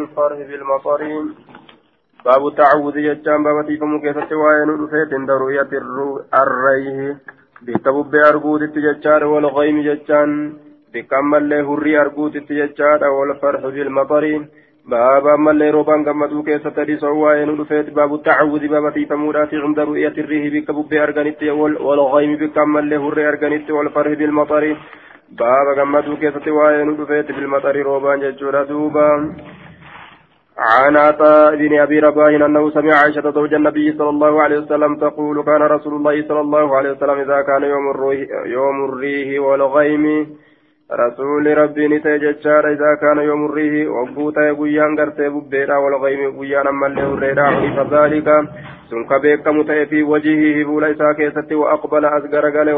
الفرح بالمطر باب التعوذ جتان باب تيفم كيسة وين رفيت عند رؤية الريه. بكبب أرقود التججار والغيم جتان. بكمل هري أرقود التججار والفرح بالمطر باب أمل روبان قمدو كيسة تريسا وين رفيت باب التعوذ باب تيفم عند رؤية الريه بكبب أرقانت والغيم بكمل هري أرقانت والفرح بالمطر باب قمدو كيسة وين رفيت بالمطر روبان جتان دوبا. عن عطاء بن أبي رباح أنه سمع عائشة زوج النبي صلى الله عليه وسلم تقول كان رسول الله صلى الله عليه وسلم إذا كان يوم الريه يوم الريه والغيم رسول ربي نتججار إذا كان يوم الريه وقوتا يقويان قرتي ببيرا والغيم قويان أما اللي هريرا عرف ذلك سنك بيك متئ في وجهه بولا إسا كيستي وأقبل أزغرغل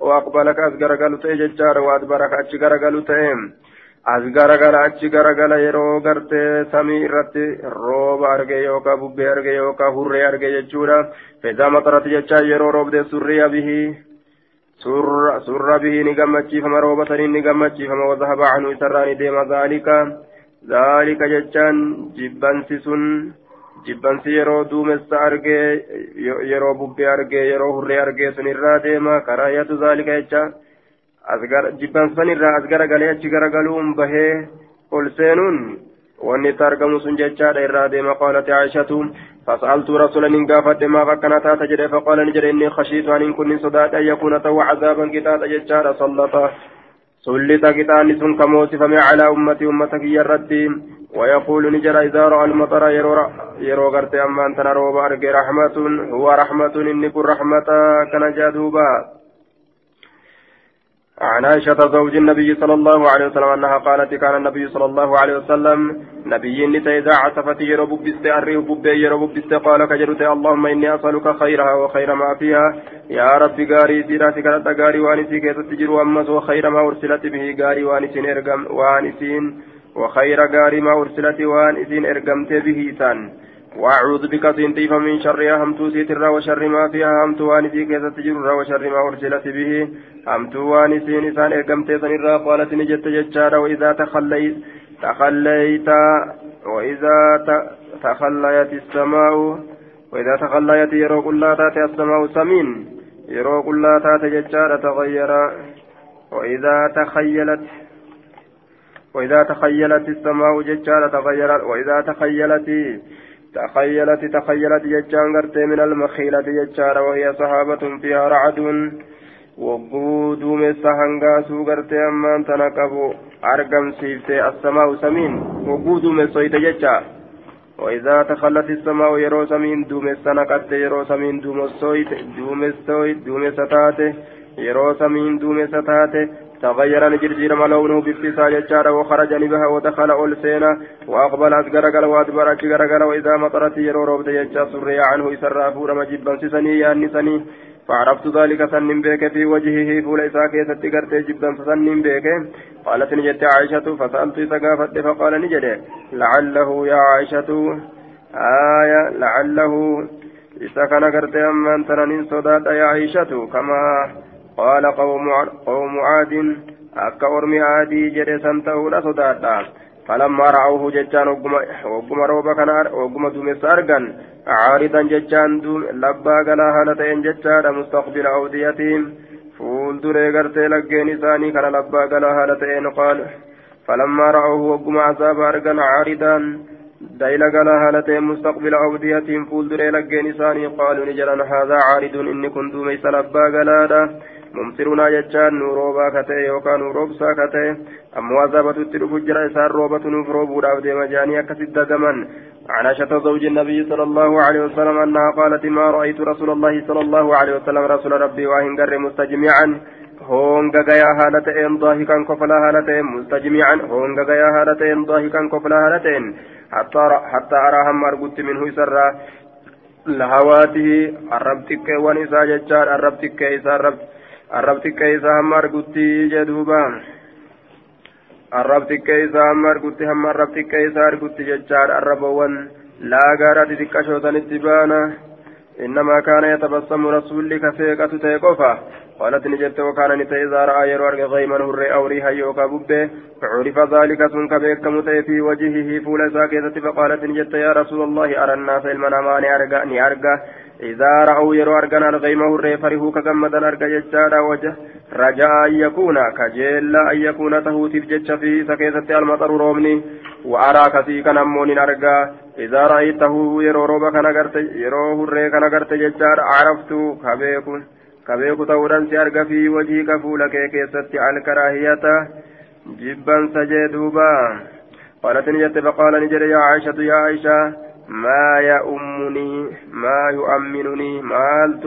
وأقبلك أزغرغل تججار وأدبرك أجغرغل تئم as garagala achi garagala yeroo gartee samii irratti rooba arge yookaan bubbee arge yookaan hurree arge jechuudha fedhaa maxarati jecha yeroo roobde surriya bihii surra bihii ni gammachiifama rooba saniin ni gammachiifama wazahaba canuu isarraa ni deema zaalika zaalika jechaan jibbansi sun jibbansi yeroo duumessa argee yeroo bubbee argee yeroo hurree argee sun irraa deema karaayatu zaalika jechaan jibbansan irraa as garagalee achi garagaluun bahee ol seenuun wanni itti argamu sun jechaadha irraa deema. Qaalati aishatu فسألت رسولا إن قافت ما فكنا تاتا جري فقال نجر إني خشيت أن كن صداد أن يكون تو عذابا كتاتا ججارا سلطا سلط كتاني سن كموت فمع على أمتي أمتك يردي ويقول نجر إذا رأى المطر يرو يرو غرت أما أنت أرجي رحمة هو رحمة إني كن رحمة كان جادوبا عن عائشة زوج النبي صلى الله عليه وسلم أنها قالت كان النبي صلى الله عليه وسلم نبي نتا إذا عصفت يرو ببست أريه ببي يرو ببست قال كجرت اللهم إني أسألك خيرها وخير ما فيها. يا رب غاري سيراتي كانت غاري وانسي كيف تجر أمس وخير ما أرسلت به غاري وانسين إرقم وانسين وخير غاري ما أرسلت وانسين إرقمت به سان. وأعوذ بك سنتيف من شرها همتو سيتر وشر ما فيها همتو وانسي كيف تجر وشر ما أرسلت به. همتو وانسي نسان إرقمت سنرا قالت نجت ججارا وإذا تخليت تخليت وإذا تخليت السماء وإذا تخليت يرو كلا تاتي السماء سمين يرو كلا تاتي ججارا تغير وإذا تخيلت وإذا تخيلت السماء ججارا تغيرت وإذا تخيلت تخيلت تخيلت ججان غرتي من المخيلة ججارا وهي صحابة فيها رعد مسا هنغاسو غرتي أمان تنقبو أرقم سيفتي السماء سمين وقود مسويت ججا وإذا تخلت السماء يرو سمين دومس نقت يرو سمين دومسويت دومسويت دومستات يرو سمين دومستات تغير نجرجير لونه بابتسا ججارا وخرج نبها ودخل أولسينا وأقبل أسقرقل وأدبر أشقرقل وإذا مطرت يرو روبد يجا سريا عنه إسرا فور مجبا سسني ياني سني فعرفت ذلك سنن بك في وجهه فوليس كيست قرت جبا سنن بك قالت نجت عائشة فسألت سقافت فقال نجد لعله يا عائشة آية لعله إذا كان قرت أما أنت صداد يا عائشة. كما قال قوم قوم عاد أكا أرمي عادي جري سنتهولا صدادا فلما رأوه ججان وقم روبا كان وقم دومس أرغن عارضا ججان دوم لبا غلا هالتين ججان مستقبل أوديتهم. فول دري غرتي لقين إساني كان لبا هالتين قال فلما رأوه وقم عذاب أرغن عارضا دايلا هالتين مستقبل أوديتهم. فول دري لقين إساني قالوا نجران هذا عارض إني كنت ميس لبا غلادا mumsiruunaa jechaan nu roobaa ka ta'e yookaan nu roobsaa ka ta'e ammoo azaabatutti dhufu jira isaan roobatu nuuf roobuudhaaf deema jaanii akkasitti dagaman. عن عائشة زوج النبي صلى الله عليه وسلم أنها قالت ما رأيت رسول الله صلى الله عليه وسلم رسول ربي وإن قر مستجمعا هونغا غيا هالتين ضاحكا كفلا هالتين مستجمعا هونغا غيا هالتين ضاحكا كفلا هالتين حتى حتى أراهم مرقت منه سرا لهواته الربتك ونساء ججار الربتك إسا الربتك arrab xiqqee isaa hamma argutti jedhuuba arrab xiqqee isaa hamma argutti hamma arrab xiqqee isaa argutti jechaadha arrabawwan. Laagaadha xixiqqashoo sanitti baana. إنما كان يتبسم رسولك فيقة تيقفا قالت نجت وكان نتا إذا رأى يرو أرغ غيما هري أو ريها يوكا ببه فعرف ذلك سنك بيك متي في وجهه فول ساكتة فقالت نجت يا رسول الله أرى الناس المنام أني أرغى أني أرغى إذا رأوا يرو أرغى الغيم هري فرهو كغمدا أرغى جتشارا وجه رجاء أن يكون كجيل أن يكون تهوتي بجتش في سكيتة المطر رومني وأرى كثيكا نمون أرغى إذا رأيته يرو روبا كان يرو هري كان جتشار عرفت كبيكون kabeeku ta'uudhaan si arga fi wajii ka fuula kee keessatti alkaraahiyata jibbansa jee duuba قالت نجت فقال نجد يا عائشة يا عائشة ما يؤمني ما يؤمنني مالت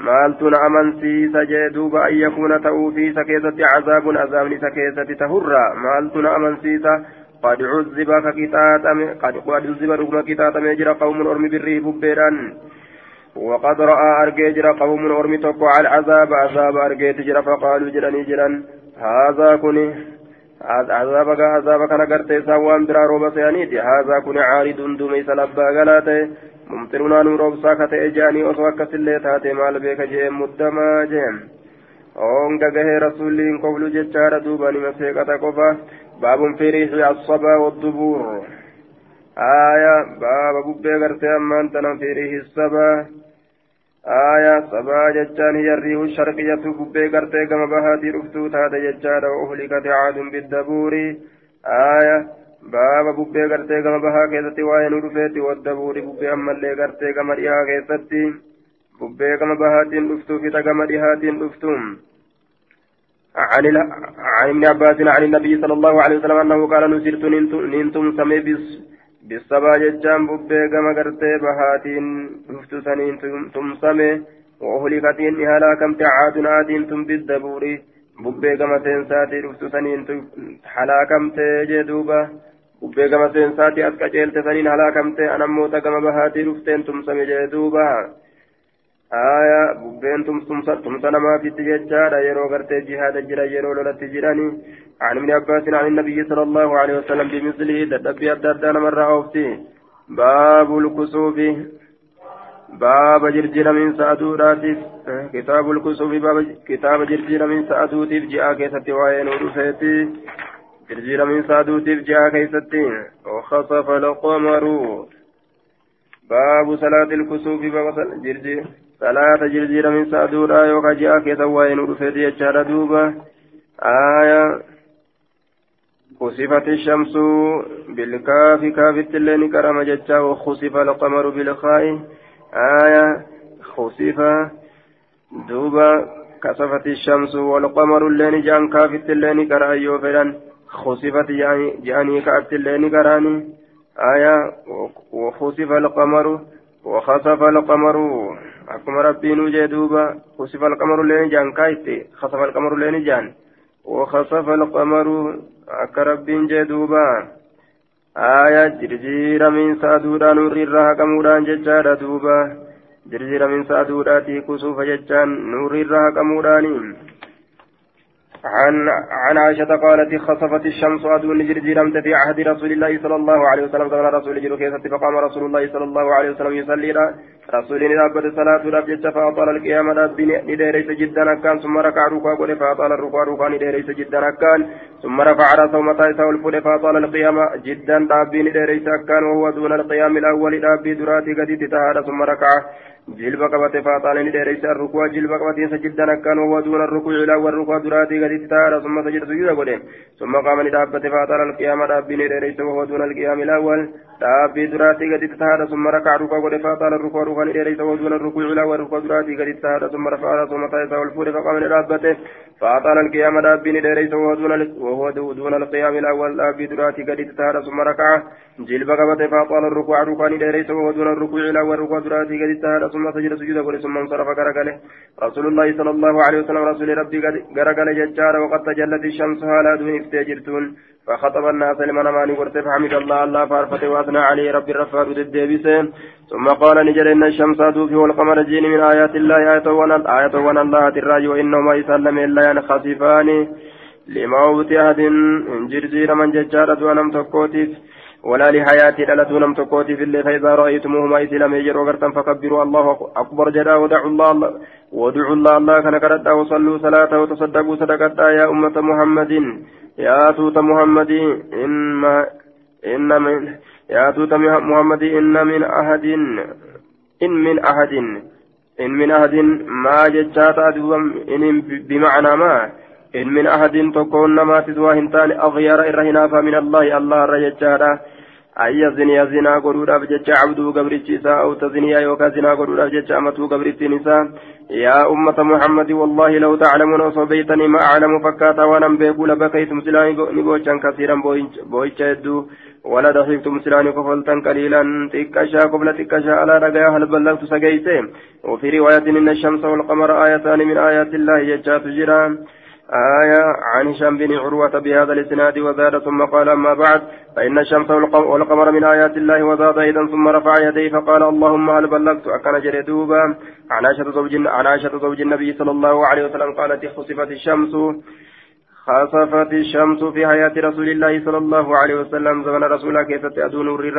مالت نأمن سيس جدوب أن يكون تأو في سكيسة عذاب عذاب سكيسة تهرى مالت نأمن سيس قد عذب ككتاتم قد عذب رغم كتاتم يجرى قوم أرمي بالريب بيران وقد رأى أرجي جرى قوم أرمي تقوى العذاب عذاب أرجي تجرى فقالوا جراني جران هذا كني عذابك عذابك نقرت سوام برا روبا سيانيتي هذا كني عارض دمي سلبا غلاته ممطرنا نور ساكة إجاني أصوك سلي تاتي مال بيك جي مدما جيم onga gahe rasuulliin koflu jechaadha duuba nima seeqata qofa baabun fi riixi assabaa waddubur aya baaba bubbee gartee ammaan tana fi riixi sabaa آية سبا جتان هي الشرقية ببي قرتي كما بهاتي رفتو تاتا جتان وأهلكت عاد بالدبور آية بابا ببي قرتي كما بها كيستي وين رفيتي والدبور ببي أما اللي قرتي كما ريها كيستي ببي كما بهاتين رفتو فتا كما ريهاتين رفتو عن ابن عباس عن النبي صلى الله عليه وسلم أنه قال نسرت ننتم سمي بالصبا ججان ببي كما قرتي بهاتين رفتو سنين تمسمي وأهلكتين هلاكمت عاد عادين تم بالدبور ببي كما سينساتي رفتو سنين هلاكمت جدوبا ببي كما سينساتي أسكجيلت سنين هلاكمت أنا موتا كما بهاتي رفتين تمسمي جدوبا آية ببين تمسا نما في التجارة يرو غرتي جهاد جرا يرو لولت جراني عن ابن عباس عن النبي صلى الله عليه وسلم بمثله دبي الدردان مرة أوفتي باب الكسوف باب جرجر من سعدوراتي كتاب الكسوف باب كتاب جرجر من سعدوتي جاء كيستي وين ورفيتي جرجر من سعدوتي جاء كيستي وخصف القمر باب صلاة الكسوف باب جرجر صلاة جرجر من سعدورا يوكا جاء كيسا وين ورفيتي يجار دوبا آية خسفت الشمس بالكاف كاف اللين كرم جتا وخسف القمر بالخاء آية خسف دوبا كسفت الشمس والقمر اللين جان كاف اللين كرا يوفران خسفت جاني كأت اللين كراني آية وخسف القمر وخسف القمر أكما ربي نوجي دوبا خسف القمر اللين جان كايتي خسف القمر اللين جان وخسف القمر akka rabbiin jee duuba aayaa jirjiiramiinsa aduudhaan nurri irraa haqamuudhaan jechaadha duuba jirjiiramiinsa aduudhaatii kusuufa jechaan nurri irraa haqamuudhaani عن عن عائشة قالت خسفت الشمس أدون جرجرمت في عهد رسول الله صلى الله عليه وسلم. كما رسول جل فقام رسول الله صلى الله عليه وسلم يصلي رسول رابط صلاة رب فأطال القيام رب نديريس جدا كان ثم ركع ركوع قل فأطال الركوع ركوع نديريس جدا كان ثم رفع رأسه متى يساوي الفول فأطال القيام جدا. رب نديريس كان وهو دون القيام الأول. رب دراتي قد تتهاد ثم ركع جلب قبته فاطال نديريس الركوع جلب قبته سجدا كان وهو دون الركوع إلى والركوع دراتي قد تتهاد ثم سجد سجود قدم ثم قام ندابته فاطال القيام رب نديريس وهو دون رب دراتي قد تتهاد ثم ركع ركوع قد فاطال الركوع ركوع نديريس وهو دون الركوع إلى والركوع دراتي قد تتهاد ثم رفع متى يساوي الفول فقام فاطال القيام رب نديريس وهو دون وهو دون القيام الأول رب دراتي قد تتهاد ثم ركع جلب قبته فاطال الركوع ركوع نديريس وهو دون الركوع إلى والركوع دراتي قد تتهاد ثم سجد سجود قل ثم انصرف غرقله رسول الله صلى الله عليه وسلم رسول ربي غرقله ججار وقد تجلت الشمس هالا دون افتجرتون فخطب الناس لمن ماني ورث فحمد الله الله فأرفته وأثنى عليه ربي الرفار الدبيسين ثم قال نجر إن الشمس توفي والقمر جين من آيات الله آية ونال آية ونال الراج وإنهما يسلم الا ينخسفان لموت أحد جرجير من ججارة ونم تكوتيف ولا لحياتي دلتو نم تقوتي في الليل فإذا رأيتموهما إسلام يجر وقرتم فكبروا. الله أكبر جدا ودعوا الله ودعوا الله الله كان كرتا وصلوا صلاة وتصدقوا صدقتا يا أمة محمد. يا توت محمد إن إن من يا توت محمد إن من أحد إن من أحد إن من أحد ما ججات إن بمعنى ما إن من أحد تكون ما تدوى هنتان أغير إرهنا من الله الله رججاتا أي زنيا زنا قروداف جتش عبدو قبرتش إساء أو تزنيا يوكا زنا قروداف جتش أمتو قبرتش نساء يا أمة محمد والله لو تعلمون وصبيتني ما أعلم فكاتا ونم بيقول بكيتم سلاني نبوشا كثيرا بويتشا يدو. ولا دخلتم سلاني كفلتا قليلا. تكشا قبل تكشا على رقايا هل بلغت سقيته وفي رواية إن الشمس والقمر آيتان من آيات الله يجات جيران آية عن هشام بن عروة بهذا الإسناد وزاد ثم قال أما بعد فإن الشمس والقمر من آيات الله وزاد أيضا ثم رفع يديه فقال اللهم هل بلغت؟ أكن جردوبا عن عائشة زوج عن عائشة زوج النبي صلى الله عليه وسلم قالت خسفت الشمس خسفت الشمس في حياة رسول الله صلى الله عليه وسلم. زمن رسولها كيف تأدون نور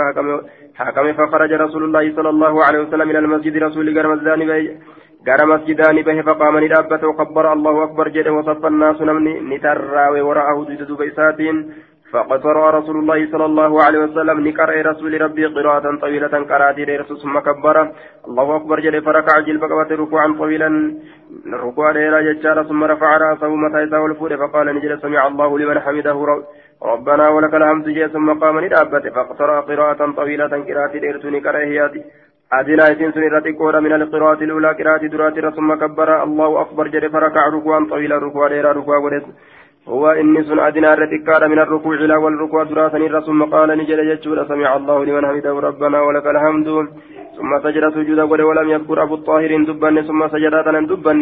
حكم فخرج رسول الله صلى الله عليه وسلم إلى المسجد رسول قرم gara masjidaani bahe faqaamanii dhaabbate وكبر الله أكبر جده وصف الناس نمني نتراوي وراءه دوب إساتين فقصر رسول الله صلى الله عليه وسلم نقرأ رسول ربي قراءة طويلة قرأت رسول ثم كبر الله أكبر جل فركع جلب قوات ركوعا طويلا ركوعا إلى ججار ثم رفع رأسه متى يساوي الفور فقال نجل سمع الله لمن حمده ربنا ولك الحمد جل ثم قام ندابته فقصر قراءة طويلة قراءة رسول قرأ أدنى إسين سن رتقود من القراءة الأولى قراءة درات ثم كبر الله أكبر جري فركع ركوعا طويلا ركوعا ديرا ركوعا هو إني سن أدنى رتقاد من الركوع إلى والركوع دراسا ثم قال نجل يجول سمع الله لمن حمده ربنا ولك الحمد. ثم سجد سجودا ولم يذكر أبو الطاهر دبن ثم سجدات دبن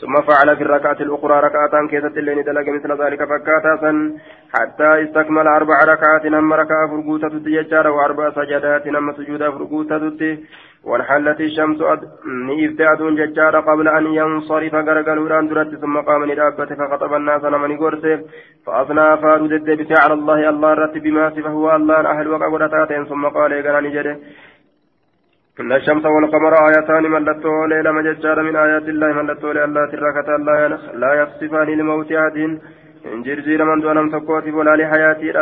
ثم فعل في الركعة الأخرى ركعتان كيست اللين دلق مثل ذلك فكاتا حتى استكمل أربع ركعات نم ركعة فرقوتة تججار وأربع سجدات نم سجودا فرقوتة وانحلت الشمس نيفت أدون ججار قبل أن ينصرف غرقلوران درت ثم قام ندابة فخطب الناس نمني قرسه فأثنى فارد الدبس على الله الله رتب بما فهو الله أهل وقع ثم قال إيقنا نجده إن الشمس والقمر آيتان ملتو ليلة مججار من آيات الله ملتو لله تركة لا يخسفان لموت أحد جرجير من دون ولا لحياتي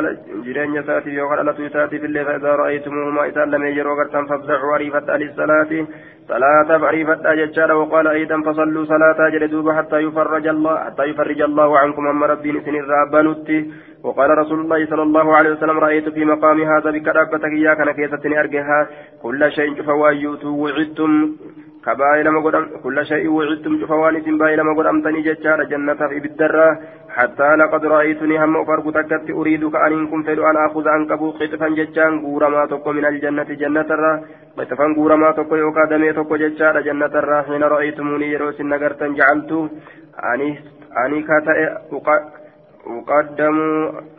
جرين يساتي يوغل على تويتاتي في الليل فإذا رأيتموهما إذا لم يجروا قرتم فافزعوا عريفة للصلاة صلاة عريفة ججار وقال أيضا فصلوا صلاة جلدوب حتى يفرج الله حتى يفرج الله عنكم أما ربي نسن الرابنوتي وقال رسول الله صلى الله عليه وسلم رأيت في مقام هذا بكرابتك إياك نكيستني أرجها كل شيء فوايوت وعدتم كبائل مقدم كل شيء وعدتم فوان سنبائل مقدم تني ججار جنة في بالدرة حتى لقد رأيتني هم أفرق تكت أريد كأن كن فيد أن أخذ عنك قطفا ججان غورا ما تقو من الجنة جنة الرا قطفا غورا ما تقو يوكا دمي تقو ججار جنة الرا حين رأيتموني يروس نغرتا جعلت أني أني أقدم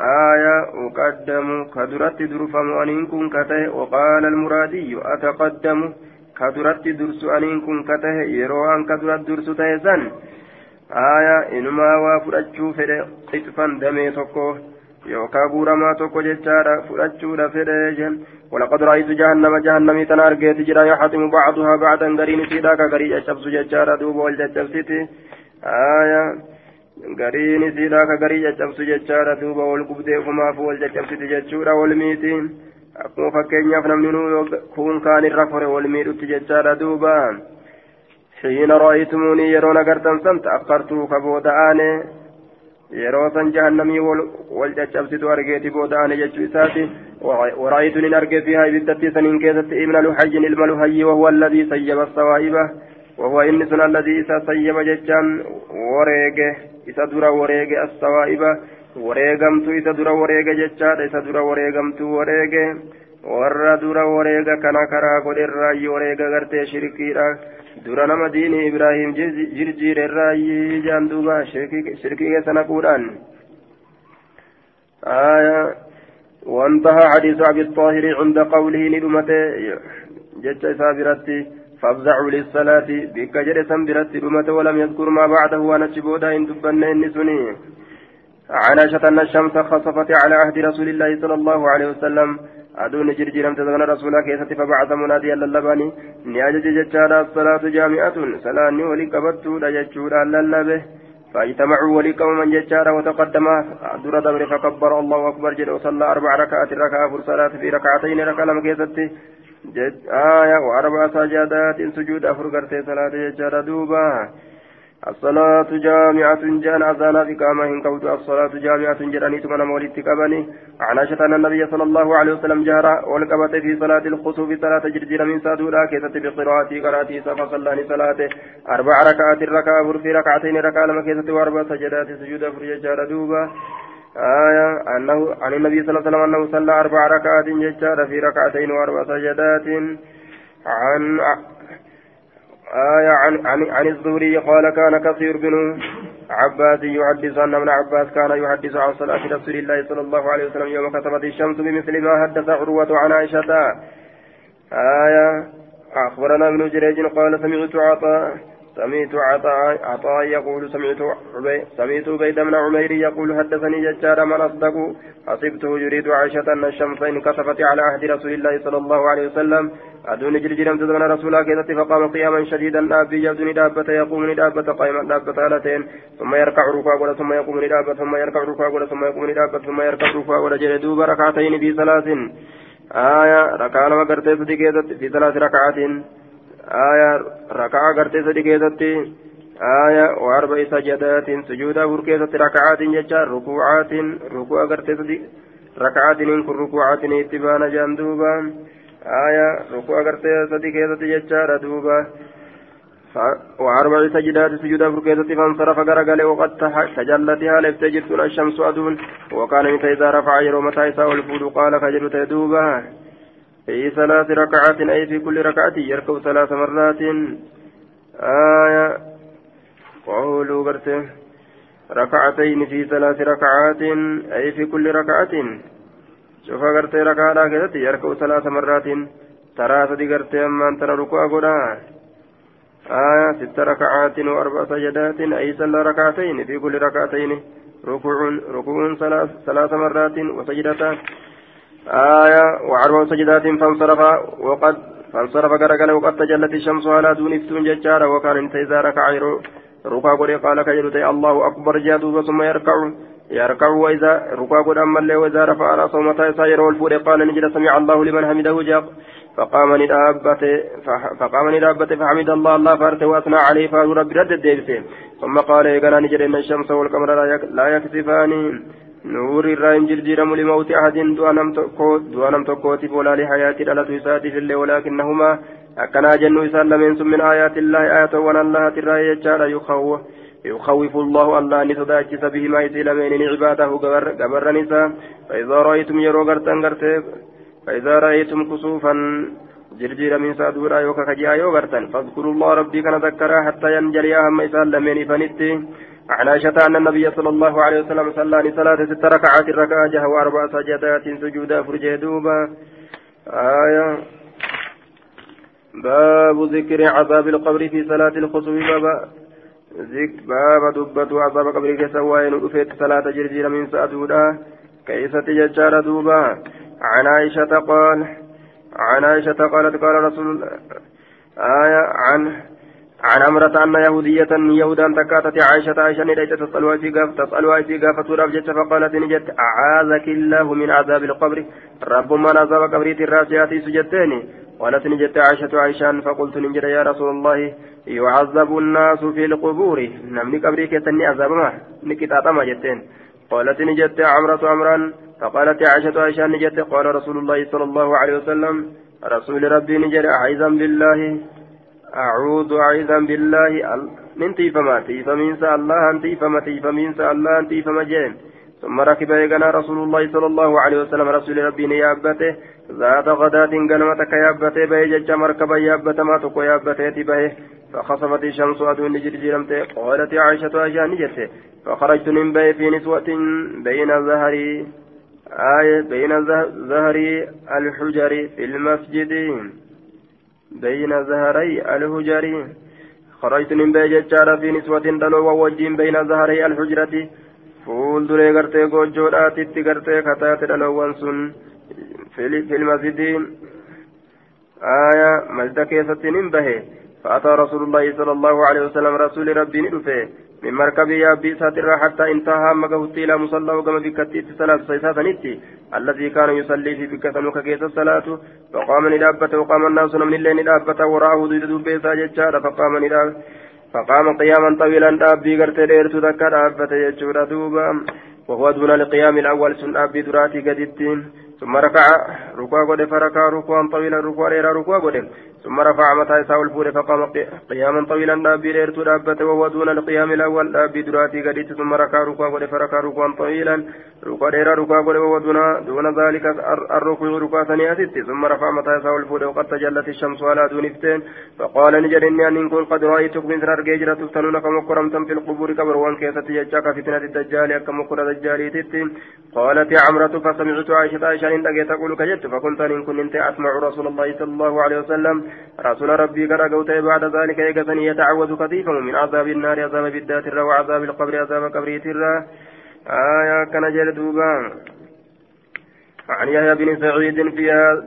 آية أقدم كدرت درفم أن كن كته وقال المرادي أتقدم كدرت درس أن كن كته يرو أن كدرت درس تيزن آية إنما وفرجو فده قطفا دمي تكو fudhachuudha fedhe jen walaqad ra'aytu jahannama jahannamii tana argeeti jira yaxatimu bacduhaa bacdan gariin isiidha ka garii caccabsu jechaadha duuba wal caccabsiti aya gariin isiidha ka garii caccabsu jechaadha duuba wal gubdee kumaaf wal caccabsiti jechuudha wal miiti akkuma fakkeenyaaf namni nuu kun kaan irra fore wal miidhutti jechaadha duuba. حين رأيتموني يرون أقرتم سنت أخرتوا كبود آني yeroo san jahannamii wal caccabsitu argeeti booda'ane jechuu isaati. ورأيت إن أرجع فيها بالتتي سنين كيست ابن لحي ilma لحي وهو الذي سيب الصوائب وهو إن سن الذي إسا سيب ججان وريجه إسا درا وريجه الصوائب wareegamtu isa dura wareega jechaadha isa dura wareegamtu wareege warra dura wareega kana karaa godherraayi wareega gartee shirkiidha dura nama diini ibraahim jirjiirerraayi jaan duuba shirkii keessa naquudhaan وانتهى حديث أبي الطاهر عند قوله ندمته جج سابرتي فافزعوا للصلاة بك جرسا برت دمته ولم يذكر ما بعده ونجبودا إن دبنا إن سني عن عائشة أن الشمس خصفت على عهد رسول الله صلى الله عليه وسلم. أدون جرجيرم تزمن رسولا كيست فبعث مناديا للباني نياجج ججارا الصلاة جامعة. سلاني ولقبت لججورا للبه فاجتمعوا ولقوا من ججارا وتقدم. در دبر فكبر الله أكبر. جل وصلى أربع ركعات ركعة صلاة في ركعتين ركعة لم كيست آية وأربع سجادات سجود أفرقرت صلاة ججارا دوبا. الصلاة جامعة جان أذانا في كاما هنكوت الصلاة جامعة جراني ثم مولد كبني عن عائشة أن النبي صلى الله عليه وسلم جهر والكبت في صلاة الخسوف صلاة جرجير من سادولا كيست بقراءتي قراتي سفا صلاني صلاة أربع ركعات ركعة في ركعتين ركعة لما كيست وأربع سجدات سجود فرج جار دوبا. آية أنه عن النبي صلى الله عليه وسلم أنه صلى أربع ركعات ججار في ركعتين وأربع سجدات. عن آية عن عن عن الزهري قال كان كثير بن عباس يحدث أن ابن عباس كان يحدث عن صلاة رسول الله صلى الله عليه وسلم يوم كتبت الشمس بمثل ما حدث عروة عن عائشة. آية. أخبرنا ابن جريج قال سمعت عطاء سمعت عطاء عطاء يقول سمعت عبي سمعت عبيد بن عمير يقول حدثني ججار من أصدق. حسبته يريد عائشة أن الشمس انكسفت على عهد رسول الله صلى الله عليه وسلم. أدون جلجلم تزمن رسولا كذت فقام قياما شديدا أبي يبدو ندابة يقوم ندابة قائما دابة هالتين ثم يركع ركوع ثم يقوم ندابة ثم يركع ركوع ثم يقوم ندابة ثم يركع ركوع جل دوب ركعتين في ثلاث آية ركعة لما قرتي في ثلاث ركعات آية ركعة قرتي صدي آية وأربع سجدات سجودا فركيزة ركعات ججار ركوعات ركوع قرتي صدي ركعات إن ركوعات اتبانا جاندوبا آية ركوع قرتي صدي كيزة ججار دوبا وأربع سجدات سجودا فركيزة فانصرف قرقل وقد تجلتها لفتجرت الشمس أدون وكان متى إذا رفع يروم تايسا والفود قال خجلت دوبا في ثلاث ركعات أي في كل ركعة يركب ثلاث مرات. آية. قولوا برته ركعتين في ثلاث ركعات أي في كل ركعة. شوف قرتي ركعة كذا يركب ثلاث مرات. ترى سدي قرتي أما أنت ركوع قرآن. آية. ست ركعات وأربع سجدات أي صلى ركعتين في كل ركعتين. ركوع ركوع ثلاث ثلاث مرات وسجدتان. آية وأربع سجدات فانصرف وقد فانصرف قرقل وقد تجلت الشمس على دون افتون ججارا وكان انت إذا ركع ركع قولي قال كجلت الله أكبر جادوب ثم يركع. يركع وإذا ركع قد أما اللي وإذا رفع رأسه متى يسير الفور قال نجد سمع الله لمن حمده جاق فقام ندابت فقام ندابت فحمد الله الله فارت وأثنى عليه فقال رب رد ثم قال يقنا نجد إن الشمس والقمر لا يكسفان. نور الرائم جرجيرم لموت أحد دوانم تقوتي ولا لحياة الألة إساتي في الله ولكنهما أكنا جنو إسان لمن من آيات الله آيات وأنا الله ترى يجعل يخوف يخوف الله الله أن تداجس بهما يسيل من عباده قبر نساء فإذا رأيتم يرو غرتن غرتب فإذا رأيتم كسوفا جرجير من سادورا يوكا كجيا يو غرتن فاذكروا الله ربي كان ذكرا حتى ينجلي أهم إسان لمن فنتي عن عائشة أن النبي صلى الله عليه وسلم صلى صلاة ست ركعات ركعة جه وأربع سجدات سجودا فرجه دوبا آية. باب ذكر عذاب القبر في صلاة الخسوف بابا ذك باب دبة عذاب قبر كسوائن رفيت صلاة جرجير من سأدودا كيف تججار دوبا عن عائشة قال عن عائشة قالت قال رسول آية عن عن أمرة أن يهودية يهودا تكاتت عائشة عائشة نديت تسألها في قاف تسألها في قافة رفجت فقالت نجت أعاذك الله من عذاب القبر. رب من عذاب قبري الراجعات سجدتين. قالت نجت عائشة عائشة فقلت نجد يا رسول الله يعذب الناس في القبور. نمني قبري كتني عذاب ما نكتات ما جتين. قالت نجت عمرة عمران فقالت عائشة عائشة نجت قال رسول الله صلى الله عليه وسلم رسول ربي نجد أعيذا بالله. أعوذ أعوذا بالله من تيفما تيفمين الله أن تيفما تيفمين الله أن تيفما جين ثم ركب يغنى رسول الله صلى الله عليه وسلم رسول ربي يابته ذات غداة قلمتك يابته به جج مركبا يابته ما تقو يابته به فخصفت الشمس أدون جرجرمته قالت عائشة أجان جته فخرجت من بي في نسوة بين ظهري آية بين ظهري الحجر في المسجد. بين زهري الهجر خرجت من بيت في نسوة دلو ووجين بين زهري الحجرة fuulduree gartee goojjoodhaatitti gartee kataate dhaloowwan sun filmasidiin aya masjida keessatti nin bahe فأتى رسول الله صلى الله عليه وسلم رسول ربي ندفه من مركب يابي ساترا حتى انتهى مقهوتي إلى مصلى وقام بكتيت صلاة سيساتا نتي. الذي كان يصلي في بكة كيس الصلاة. فقام ندابة وقام الناس من الليل ندابة وراه ضد دبيسا ججارة فقام ندابة فقام قياما طويلا دابي قرت ديرتو ذكر دابة ججورة دوبا. وهو دون القيام الأول سن أبي دراتي قدتين ثم ركع ركوع قد فركع ركوعا طويلا ركوع ركوع قد. ثم رفع متى يساو الفور فقام قياما طويلا دابي ريرتو دابته وهو القيام الأول دابي دراتي قديت ثم ركع ركوع قد فركع ركوعا طويلا. ركوع ديرا ركوع قد وهو دون ذلك الركوع ركوع ثانية ثم رفع متى يساو الفور وقد تجلت الشمس على دون افتين. فقال نجد إني أن كن قد رأيتك من سرر جيجرة تفتنون كما كرمتم في القبور كبر وأن كيست يجاك فتنة الدجال كما كر دجالي قالت عمرة فسمعت عائشة عائشة إن تقول كجت فكنت إن كنت أسمع رسول الله صلى الله عليه وسلم. رسول ربي قد قوت بعد ذلك يقسني يتعوذ كثيفا من عذاب النار عذاب بالذات وعذاب القبر عذاب قبريت الرا آية كان جلدوبا عن يحيى بن سعيد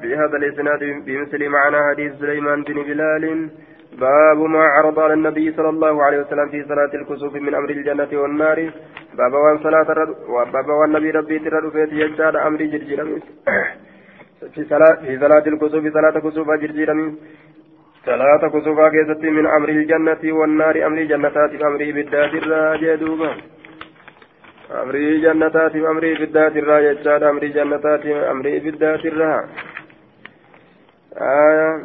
في هذا الإسناد بمثل معنى حديث سليمان بن بلال. باب ما عرض على النبي صلى الله عليه وسلم في صلاة الكسوف من أمر الجنة والنار. باب وان صلاة باب وان نبي ربي فيت يجعل أمر جرجير في صلاة في صلاة الكسوف صلاة كسوف جرجير صلاة كسوفا كيست من أمر الجنة والنار أمر جنتات أمر بالذات الراجدوبا أمر جنتات أمر بالذات الراجد أمر جنتات أمر بالذات الراجد آية.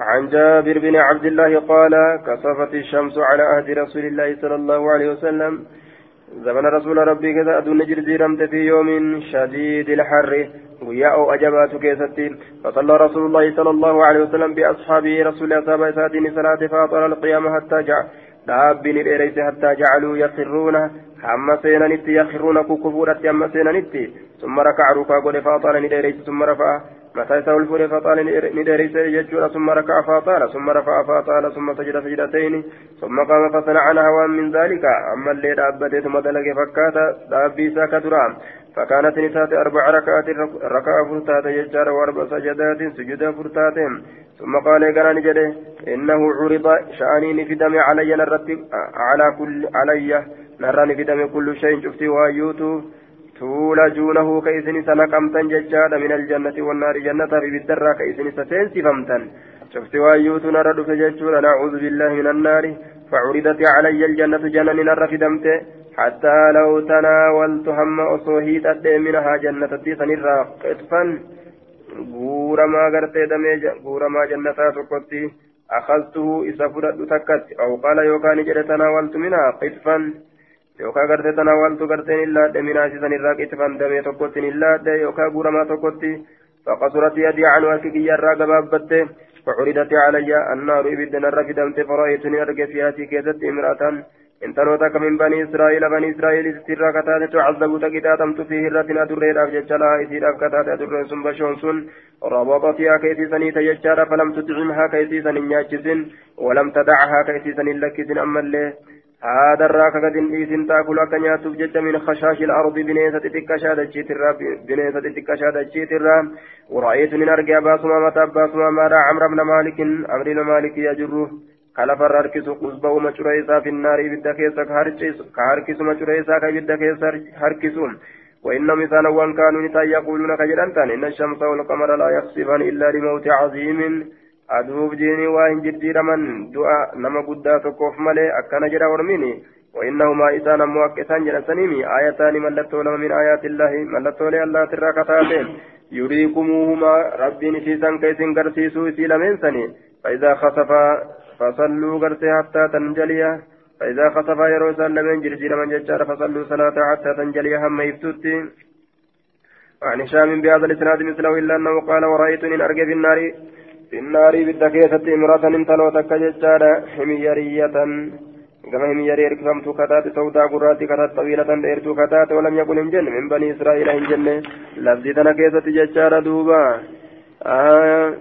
عن جابر بن عبد الله قال كصفت الشمس على عهد رسول الله صلى الله عليه وسلم. زمن رسول ربي كذا أدون جرزيرمت في يوم شديد الحر. وياء أجبات كيستين فصلى رسول الله صلى الله عليه وسلم بأصحابه رسول أصحاب سادين صلاة فاطر القيامة حتى جاء. دابين الإريس حتى جعلوا يخرون. أما سينانت يخرون كفورة أما سينانت ثم ركع ركع قل فاطر الإريس ثم رفع متى يسوي الفور فطال ندرس يجور. ثم ركع فطال ثم رفع فطال ثم سجد سجدتين. ثم قام فصنع نهوا من ذلك. أما اللي دابته ثم دلق فكاتا. دابي ساكترا فكانت نسات أربع ركعات ركع فرتات يجار وأربع سجدات سجدا فرتات. ثم قال قال نجده إنه عرض شأنين في دم علي نرتب على كل علي نراني في دم كل شيء شفتي وأيوتو تولجونه كيسن سنقمتن ججاد من الجنة والنار جنة في بالدرة كيسن ستنسفمتن شفت وأيوت نرد فججور نعوذ بالله من النار. فعرضت علي الجنة جنة نر في دمته. حتى لو تناولت هم أصوهيت منها جنة تيسن قطفا غورما غرتي دمي غورما جنة تقطي أخذته إذا فرد تكت أو قال يوكان جد تناولت منها. قطفا yookaan gartee tanawwaltu garteen illaadhe minaasisan irraa qixxifan damee tokkotti illaadhe yookaan guuramaa tokkotti فقصرت يدي عن وكي يرى قبابته فعرضت علي النار إبدا رفدمت فرأيتني أرجع فيها كيست إمرأة. إن تنوتك من بني إسرائيل بني إسرائيل سترى كتات تعذب تكتاتمت فيه الرتن أدرين أفجتشلا إسير أفكتات أدرين سن بشون سن كيسي سني تيجار فلم تدعمها كيسي سن ولم تدعها كيسي سن لكسن أما اللي هذا الراك قد إيسن تاكل أكن تفجج من خشاش الأرض بنيسة تكشاد الشيترا بنيسة تكشاد الشيترا ورأيت من أرجع باسما متى باسما مارا عمرو بن مالك أمر مالك يجره. خلف الركس قصبه مشريسا في النار بالدكيس كهركس مشريسا كبدكيس هركسون وإنهم إذا وان كانوا نتا يقولون كجرانتان إن الشمس والقمر لا يخسفان إلا لموت عظيم aduuf diinii waa hin jijjiiraman du'a nama guddaa tokkoof malee akkana jedha ormini وإنهما إسان أمو أكسان جلسانيمي آيتان ملتو لما من آيات الله ملتو لي الله ترى كتاتين يريكموهما ربي نسيسان كيسين قرسيسو سيلا من سني فإذا خسف فصلوا قرسي حتى تنجليا. فإذا خسف يروسان لمن جرجير من ججار فصلوا صلاة حتى تنجليا هم يفتوتي عن هشام بهذا الإسناد مثله إلا أنه قال ورأيتني أرجى في النار في النار بالدكيسة امرأة انتلو تكججارة حميرية. كما حميري اركفمت كتات سوداء قراتي كتات طويلة ديرتو كتات ولم يكن انجن من بني إسرائيل انجن لفظي تنكيسة ججارة دوبا. آه.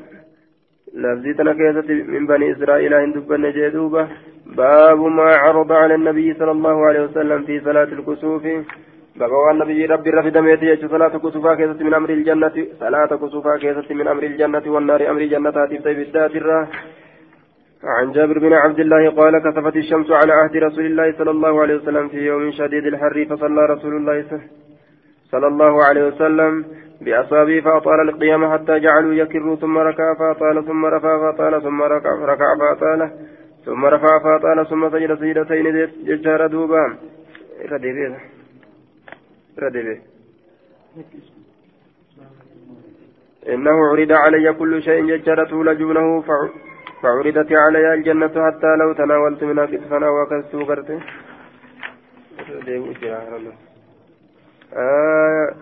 لفظي تنكيسة من بني إسرائيل هند بن جدوبة باب ما عرض على النبي صلى الله عليه وسلم في صلاة الكسوف باب النبي ربي رفد ميتي صلاة كسوفا كيسة من أمر الجنة صلاة كسوفا كيسة من أمر الجنة والنار أمر الجنة هاتف بالذات عن جابر بن عبد الله قال كسفت الشمس على عهد رسول الله صلى الله عليه وسلم في يوم شديد الحر فصلى رسول الله صلى الله عليه وسلم بأصابه فأطال القيام حتى جعلوا يكروا ثم ركع فأطال ثم رفع فأطال ثم ركع ركع فأطال ثم رفع فأطال ثم سجد سجدتين ججار دوبا. ردبي ردبي إنه عرض علي كل شيء ججار تولجونه فعرضت علي الجنة حتى لو تناولت منها كتفنا وكست برته آه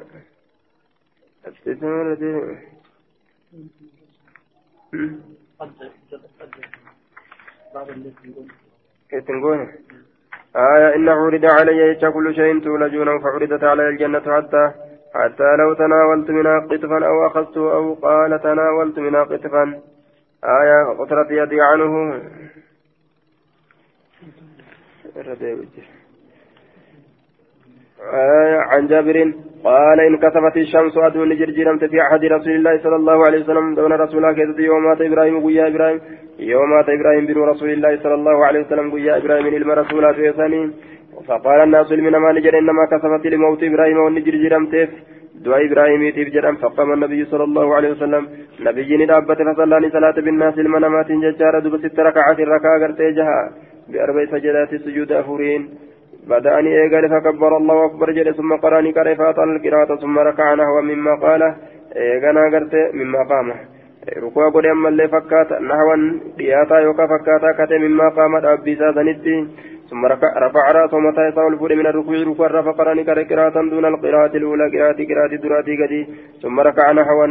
كتنقون آية إن عرض علي كل شيء تولجونه فعرضت علي الجنة حتى حتى لو تناولت منها قطفا أو أخذت أو قال تناولت منها قطفا آية قطرت يدي عنه عن جابر قال إن كسفت الشمس أدون جرجرمت في أحد رسول الله صلى الله عليه وسلم دون رسول الله كذب يوم مات إبراهيم قويا إبراهيم يوم مات إبراهيم بن رسول الله صلى الله عليه وسلم قويا إبراهيم إلما رسولات يساني فقال الناس من ما نجر إنما كسفت لموت إبراهيم ونجرجرمت دعاء إبراهيم يتيب جرم فقام النبي صلى الله عليه وسلم. نبي ندابت فصلاني صلاة بالناس المنامات ججارة دب ست ركعات الركعة قرتي جها بأربع سجدات السجود أفورين. بدأني إيقال فكبر الله أكبر جل ثم قراني قرأ فأطل القراءة ثم ركع نحو مما قال. إيقانا قرت مما قام. ركوع قد أما اللي فكات نحوا دياتا يوكا فكاتا كتي مما قامت أبي سادنتي ثم رفع رأسه متى يسعى الفول من الركوع ركوع رفع قراني قراءة دون القراءة الأولى قراءة قراءة دراتي قدي ثم ركع نحوا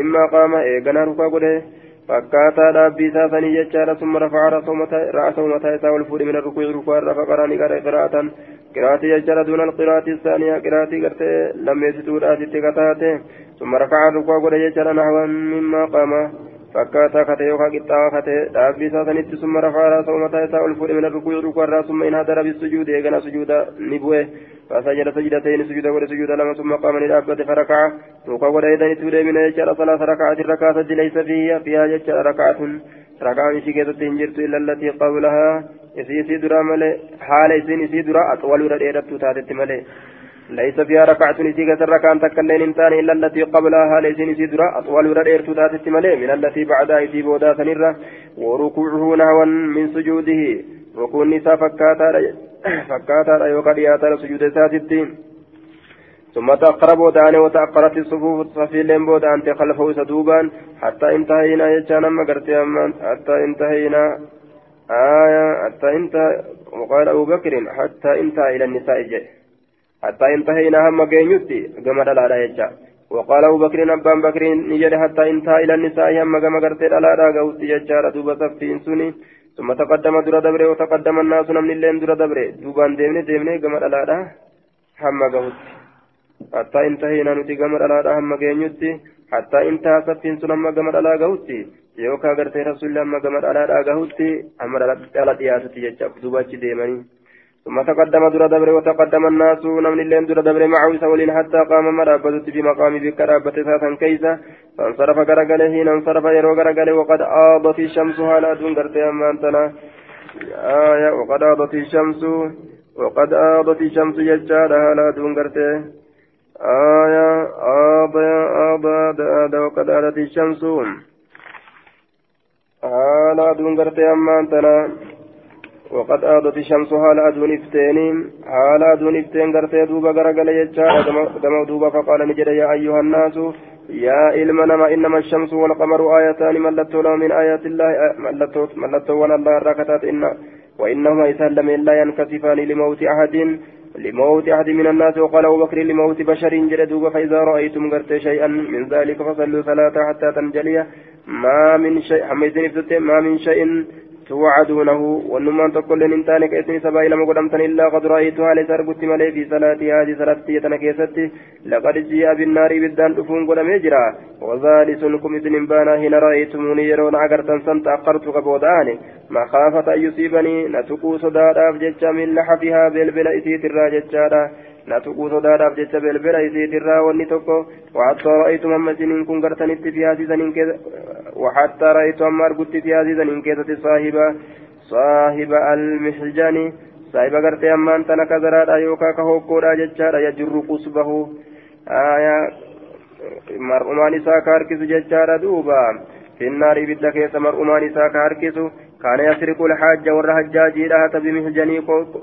مما قام. إيقانا ركوع قد فكاتا دابي ساسني جتشارا ثم رفع رأسه متى يسعى الفول من الركوع ركوع رفع قراني قراءة قراءة جتشارا دون القراءة الثانية قراءة قرتي لم يسدوا رأسي ثم ركع ركوع قد جتشارا نحوا مما قام فكاتا كتي يوكا قطاوة كتي دابي ساتنت ثم رفع راسه متى يساء الفول من الركوع ركوع ثم إن هدر بالسجود إيقنا سجود نبوه فسجد سجدتين سجود ولي سجود لما ثم قام للأبد فركع ركوع ولي إذن تولي من يجعل ثلاث ركعات الركعة ليس فيها فيها يجعل ركعة. ركعة مشي كيست هنجرت إلا التي قبلها. يسي درا ملي حال يسي درا أطول رديرت تاتت ملي. ليس فيها ركعة نسيك ركعة تكلين انتان إلا التي قبلها. ليس نسيدرا أطول ردير تاتت ملي. من التي بعدها يسيب ودا سنرة. وركوعه نهوا من سجوده. ركوع النساء فكاتا فكاتا يوكا دياتا سجود ساتتين ثم تأخر بودان وتأخرت الصفوف صفيلين بودان تخلفه سدوبان حتى انتهينا يجانا مقرتي حتى انتهينا. آية. حتى انتهى وقال أبو بكر حتى انتهى إلى النساء جاء حتى انتهينا هم جينيوتي كما دلالا يجا وقال أبو بكر أبان بكر نجد حتى انتهى إلى النساء هم كما قرت دلالا قوتي يجا دوبا سفين سني. ثم تقدم در دبره وتقدم الناس من اللين در دبره. دوبان ديمني ديمني كما دلالا هم قوتي حتى انتهينا نتي كما دلالا هم جينيوتي حتى انتهى سفين سن هم كما دلالا قوتي يوكا قرت رسول الله هم كما دلالا قوتي هم دلالا دياستي يجا دوبا ديمني ثم تقدم در دبر وتقدم الناس نمن اللين در دبر معه سولين حتى قام مرابة في مقام بك رابة ساتا كيسا. فانصرف غرقله حين انصرف يرو غرقله وقد آضت الشمس هالا دون أمانتنا. آية وقد آضت الشمس وقد آضت الشمس يجار هالا دون قرتي آية آض آض آض وقد آضت الشمس. هالا دون أمانتنا. وقد آضت الشمس حال أدون إفتين حال أدون إفتين قرتي دوبا قرقل يجا كما دوبا فقال نجد يا أيها الناس يا إلما نما إنما الشمس والقمر آيتان ملتو له من آيات الله ملتو ملتو ولا الله ركتات إن وإنهما يسلم لا ينكسفان لموت أحد لموت أحد من الناس وقال أبو بكر لموت بشر جلدوب فإذا رأيتم قرت شيئا من ذلك فصلوا ثلاثة حتى تنجلي ما من شيء ما من شيء توعدونه ونمان تقول إن تانك إسني سبا إلى مقدمتن إلا قد رأيتها لتربت ملي في صلاتي هذه صلاتي يتنكيستي لقد جيء بالنار بالدان تفون قد مجرى وذلك إذن بانا هنا رأيتموني يرون أقرتن سنت أقرت قبوداني مخافة أن يصيبني نتقو صدادا فجتش من لحفها بالبلا إسيت الراجتشادا نتقو صدادا فجتش بالبلا إسيت الرا ونتقو وحتى رأيت ممسنين كن قرتنت في هذه سنين وحتى رأيت أما أرقدت في هذه سنين كيسة صاحب صاحب المحجان صاحب قرتي أما أنت نكذرا يوكا كهوكودا جتشادا يجر قصبه آية مرؤمان إساء كاركس جتشادا دوبا في النار بدا كيس مرؤمان إساء كاركس كان يسرق الحاج ور حجاجي لها بمحجني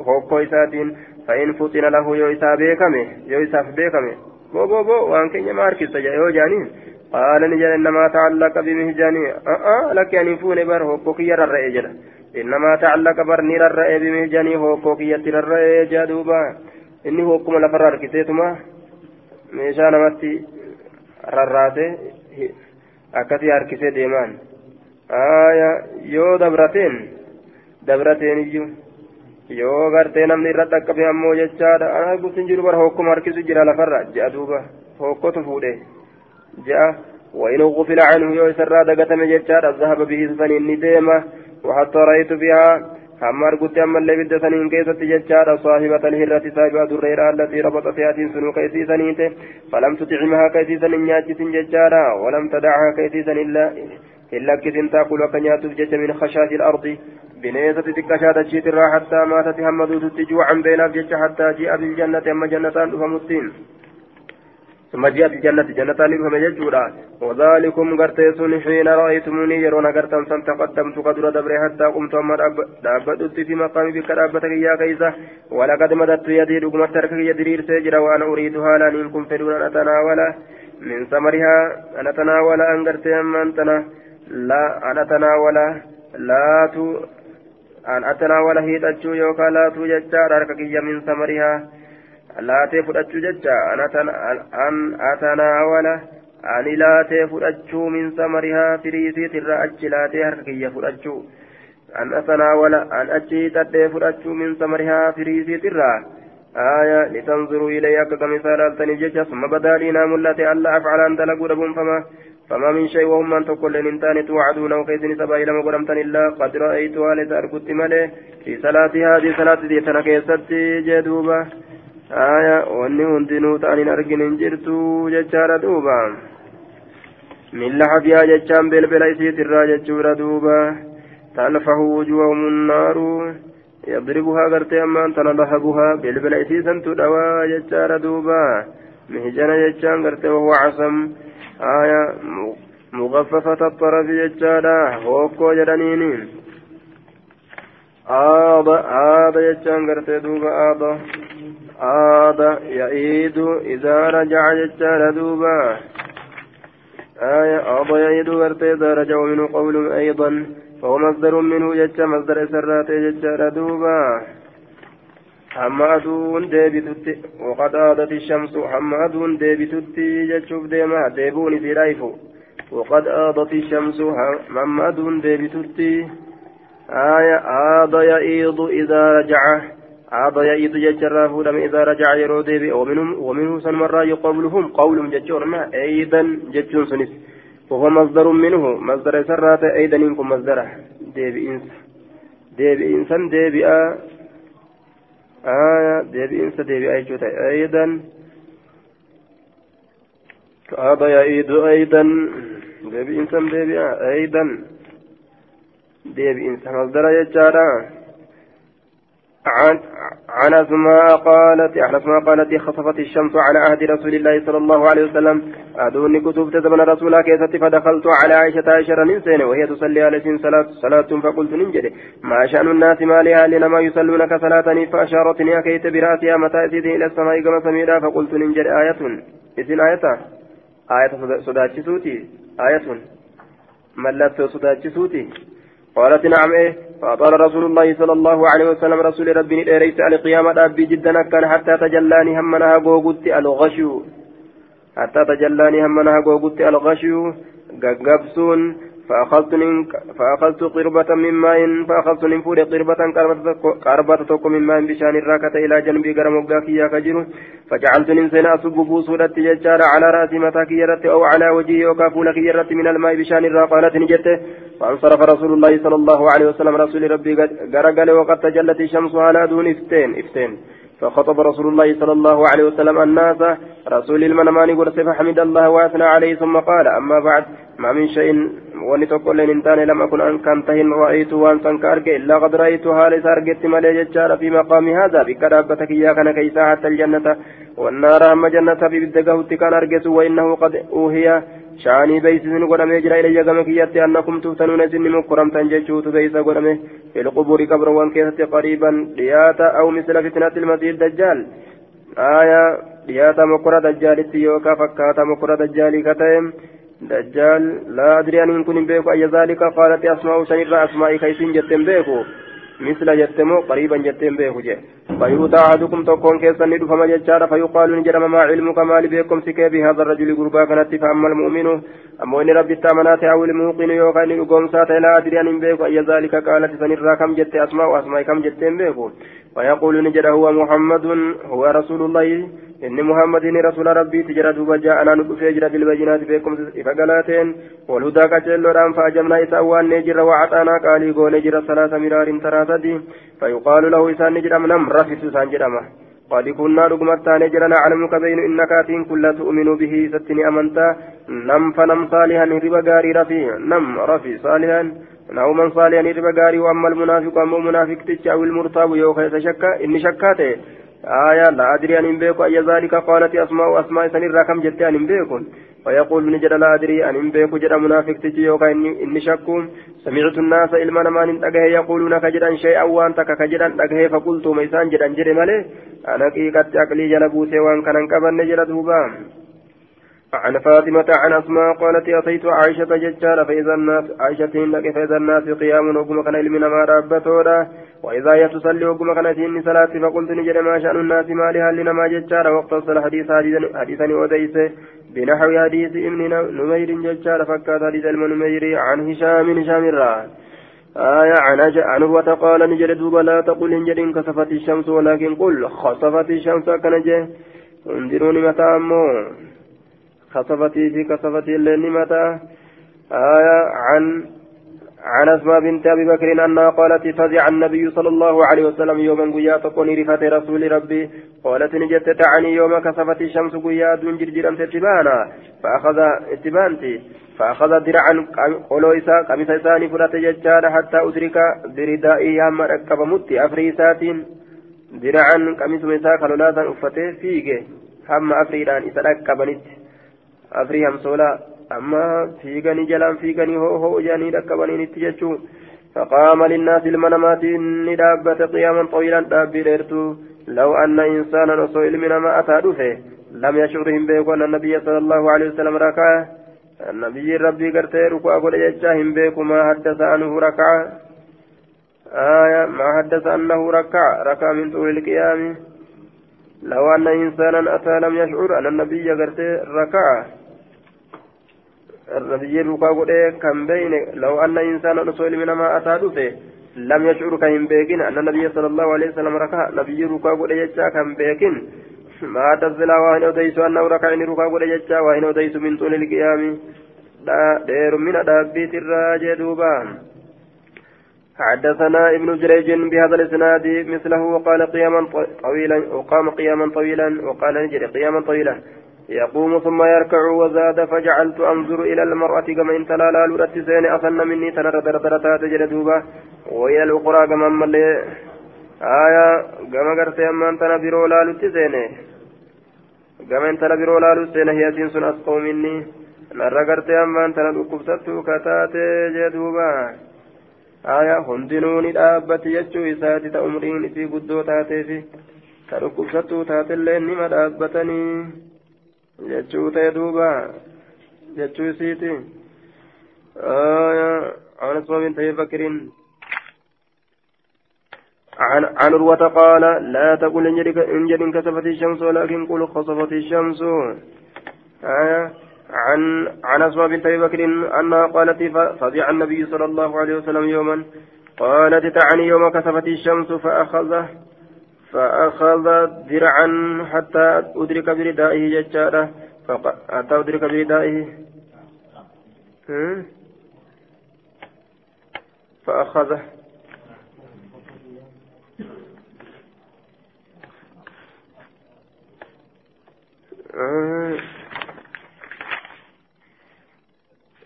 هوكو إساتين فإن فطن له يو إسا بيكمه يو إسا بيكمه بو بو بو وان كينيا ماركس يو جانين قال نجل إنما تعلق بمهجاني أه أه لك يعني فوني بر هوكوكي الرأي جل إنما تعلق بر نير الرأي بمهجاني هوكوكي الرأي جادوبا إني هوكم لفرار كسيتما meeshaa namatti rarraate akkasii harkisee deemaan aya yoo dabrateen dabrateen iyyuu yoo gartee namni irra dhaqqabe ammoo jechaadha. Ana gusin jiru bara hokkuma harkisu jira lafarra. Je'a duuba. Hokkotu fuudhe. جاء وإن غفل عنه يسر دقتم جتشار ذهب به سنين نديمة وحتى رأيت فيها حمار قلت أما اللي بدأ سنين كيست جتشار صاحبة الهرة صاحبة الريرة التي ربط فيها سنو كيسي سنيته فلم تطعمها كيسي سنين ياتس جتشارا ولم تدعها كيسي سنين إلا إلا كسن تأكل وكنيات جت من خشاش الأرض بنيسة تكشات الشيت حتى ماتت همدوت جوعا بين جتش حتى جاء بالجنة أما جنتان فمسين ثم جاء في جنة جنة لكم يجورا وذلكم قرتيسون حين رأيتموني يرون قرتم سن تقدمت قدر دبري حتى قمت أما دابدت في مقامي بك دابتك يا كيسة ولقد مددت يدي رقم ترك يدرير سيجرا وأنا أريدها لأن فدون أن من ثمرها أن أتناول أن قرتي أما لا أن أتناول لا تو أن أتناول هيتشو يوكا لا تو ججار من ثمرها fudhachuu jecha an atanaawala ani laatee fudhachuu min samarihaa firiisiitirraa achi laatee harka kiyya fudhachuu an atanaawala an achi hixadhee fudhachuu min samarihaa firiisiitirraa آية لتنظروا إلي أكا مثال ألتني جيشا ثم بدا لي نام التي ألا أفعل أن تلقوا لكم فما من شيء وهم من تقول لنتان توعدون وكيسني سبا إلى مقرمتن إلا قد رأيتها لتأركت ملي في صلاة هذه صلاة دي تنكيست جدوبة wanni hundinuu ta'aniin argin hin jirtu jechaadha duuba min laxafiyaa jechaan belbela isiitirraa jechuudha duuba talfahu wujuhahum unnaaru yadribuhaa gartee ammaan tana lahabuhaa belbela isiisantu dhawaa jechaadha duuba mihjana jechaan gartee wahuwa aya مغففة الطرف ججالا هوكو جدنيني. آض آض ججان قرتي دوبا آض عاد يعيد إذا رجع جتال دوبا آية عاد يعيد ورت إذا رجع منه قول أيضا فهو مصدر منه جت مصدر سرات جتال دوبا حمادون ديبتت وقد عادت الشمس حمادون ديبتت جتشوف ديما ديبوني في رايفو وقد عادت الشمس حمادون ديبتت آية عاد يعيد إذا رجع. عاد يعيد ججرا فودم إذا رجع يرو ديبي. ومنهم ومنه سنمرا يقولهم قولهم ججورنا أيضا ججون سنس. وهو مصدر منه مصدر سرات أيضا إنكم مصدره. ديبي إنس. ديبي إنسان ديبي آه آية ديبي إنس ديبي أيجوتا أيضا. عاد يعيد أيضا. ديبي آه أيضا. ديبي إنسان مصدر ججارا عن عن أسماء قالت عن أسماء قالت خطفت الشمس على عهد رسول الله صلى الله عليه وسلم. أدوني كتب تزمن رسول كيست فدخلت على عائشة عشر نسين وهي تصلي على صلاة صلاة فقلت ننجد. ما شأن الناس ما لها لنما يصلون كصلاتني فأشارتني أكيت برأسها متى إلى السماء كما سميرا فقلت ننجد. آية. إذن آية. آية صداتي سوتي آية. ملت صداتي سوتي قالت نعم إيه. فأطال رسول الله صلى الله عليه وسلم رسول ربي ليس على قيامة أبي جدا كان حتى تجلاني همنها قوقت الغشو. حتى تجلاني همنها قوقت الغشو. قبسون فأخذت قربة من ماء فأخذت من فود قربة قربة توكو من ماء بشأن الراكة إلى جنبي قرم وقاكي كجر فجعلت ننسين أصب بوسودة ججارة على رأسي متاكي يرت أو على وجهي وكافولك يرت من الماء بشأن الراكة قالت نجت. فانصرف رسول الله صلى الله عليه وسلم رسول ربي قرقل وقد تجلت الشمس على دون افتين افتين. فخطب رسول الله صلى الله عليه وسلم الناس رسول المنمان قرص فحمد الله وأثنى عليه ثم قال أما بعد ما من شيء ونتقل إن تاني لم أكن أن كنتهن رأيت وأن سنكارك إلا قد رأيتها لسارقت ملي ججار في مقام هذا بكرابتك إياك كيسا حتى الجنة والنار أما جنة في بدقه كان أرقس وإنه قد أوهي شاني بيسن قدمي جرى إلي جمك ياتي أنكم تفتنون سن مكرم تنججوت بيس قدمي في القبور قبر وان كيست قريبا دياتا أو مثل فتنة المسيح الدجال آية دياتا مكرة دجال يوكا فكاتا مكرة دجال كتايم دجال لا أدري أن كن بيكو أي ذلك قالت أسماء سنرى أسماء كيسين جتن بيكو مثل جتمو قريبا جتن بيكو جي فيؤتى أحدكم تكون كيسا ندفم جتشار فيقال نجرم ما علمك ما لبيكم سكي بهذا الرجل قربا كانت فأما المؤمن أما إن ربي التامنات أو الموقن يوكان يقوم سات لا أدري أن بيكو أي ذلك قالت سنرى كم جت أسماء وأسماء كم جتن بيكو ويقول نجر هو محمد هو رسول الله إن محمد رسول ربي تجرى دوبا جاءنا ندفع جرى بالبينات بكم إفقالاتين والهدى كتلوران فأجمنا إساوان نجر وعطانا قالي قول نجر ثلاث مرار تراتدي فيقال له إسان نجر منم رفس سان جرمه قد كنا رقمتا نجر نعلمك بين إنك أتين كل تؤمن به ستني أمنتا نم فنم صالحا ربا غاري رفي نم رفي صالحا نوما صالحا ربا غاري وأما المنافق أما منافق تجاوي المرتاب يوكا شكا إني شكاته آية لا أدري أن بيكو أي ذلك. قالت أسماء أسماء سنير كم جدت أن بيكون ويقول نجد لا أدري أن بيكو جد منافق تجي يوكا إني شكون. سمعت الناس إلما نمان أجه يقولون كجدا شيئا وأنت كجدا أجه فقلت ميسان جدا جري مالي أنا كي قد أقلي جلبوسي وأن كان كبن نجد دوبان عن فاطمة عن أسماء قالت أتيت عائشة ججارة فإذا الناس عائشة فإذا الناس قيام وقم كان علمنا ما رابطورا وإذا يتصلي وقم كان تين صلاة فقلت نجد ما شأن الناس ما لها لنا ججارة واقتصر الحديث حديثا وديس بنحو حديث ابن نمير ججارة فكات حديث المنمير عن هشام هشام الراه آية عن عن هو قال نجد دوبا لا تقل إن كسفت الشمس ولكن قل خسفت الشمس كنجة. انذروني متى أمو. خصفتي في كصفتي الليل متى آية عن عن أسماء بنت أبي بكر أنها قالت فزع النبي صلى الله عليه وسلم يوما قيا تكون رفات رسول ربي. قالت نجت تعني يوم كسفت الشمس قيا دون جرجرا تتبانا فأخذ اتبانتي فأخذ درعا قولو إساء قميص إساني فرات ججال حتى أدرك بردائي هم ركب مت أفريسات. درعا قميص إساء خلولاتا أفته فيك. هم أفريدان إساء ركبنت afrii hamsoolaa fiiganii jalaan fiiganii hoo hoo jaanii dhaqqabaniin itti jechuun فقام للناس المنامات ندابة قياما طويلا دابي ديرتو لو أن إنسانا أصو من ما أتى دفه لم يشعرهم بيكو أن النبي صلى الله عليه وسلم ركع النبي ربي قرتي ركوع قد يجاهم بيكو ما حدث عنه ركع آية ما حدث أنه ركع ركع من طول القيام. لو أن إنسانا أتى لم يشعر أن النبي قرتي ركع النبي روكا قد كم بين لو أن إنسانا رسول من ما أتى لم يشعر كهم بيكن أن النبي صلى الله عليه وسلم ركع نبي روكا قد يجا كم بيكن ما تزلا وهن أديس أنه ركع إن روكا قد يجا وهن أديس من طول القيام دير من دابيت الراجع دوبان حدثنا ابن جريج بهذا الإسناد مثله وقال قياما طويلا وقام قياما طويلا وقال نجري قياما طويلا. يقوم ثم يركع وزاد فجعلت أنظر إلى المرأة كما إن تلالا لورت سين اصن مني تنر درترتا تجد دوبا. وهي الأخرى كما ملي آية كما قرت أما تنا برو لالو تسيني كما انت برو لالو سين هي سين أسقو مني. نرى قرت أما تنا دكبستو كتاتي جدوبا آية هندنون الآبة يجو إساتي تأمرين في قدو تاتي في. تركبستو تاتي اللين نما دابتني. Jechuu ta'e duuba jechuu isiiti عن بنت ابي بكر عن عن عروة قال لا تقل إن جد انكسفت الشمس ولكن قل خسفت الشمس آية عن عن أسماء بنت أبي بكر أنها قالت فزع النبي صلى الله عليه وسلم يوما قالت تعني يوم كسفت الشمس فأخذ فأخذ درعا حتى أدرك بردائه ججارة حتى أدرك بردائه. فأخذه.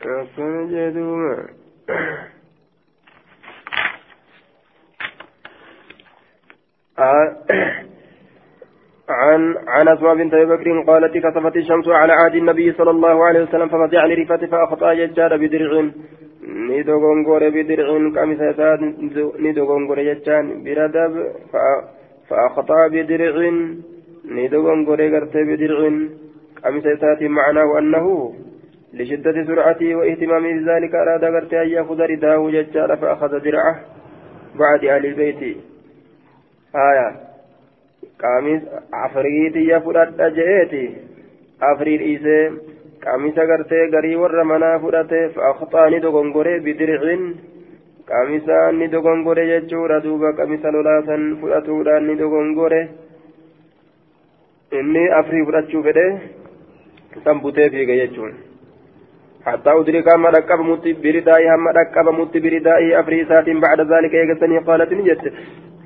akkana jee عن عن أسماء بنت أبي بكر قالت كسفت الشمس على عهد النبي صلى الله عليه وسلم ففزع لرفته فأخطأ ججار بدرع. ندوغونغور بدرع كمسة ندوغونغور ججان بردب فأخطأ بدرع. ندوغونغور غرتي بدرع كمسة معناه أنه لشدة سرعته واهتمامه بذلك أراد غرتي أن يأخذ رداه ججار فأخذ درعه بعد أهل البيت. آية قاميس عفريتي يفرد جئتي أفريد إيسي قاميس غرتي غري ورمنا فرته فأخطاني دغنغوري بدرع jechuudha duuba qamisa lolaasan fudhatuudhaan ni dogongore. Inni afrii fudhachuu fedhe san butee fiige jechuudha حتى أدرك أما ركب مت بردائي هم ركب مت بردائي أفريسات بعد ذلك يقسني قالت نجت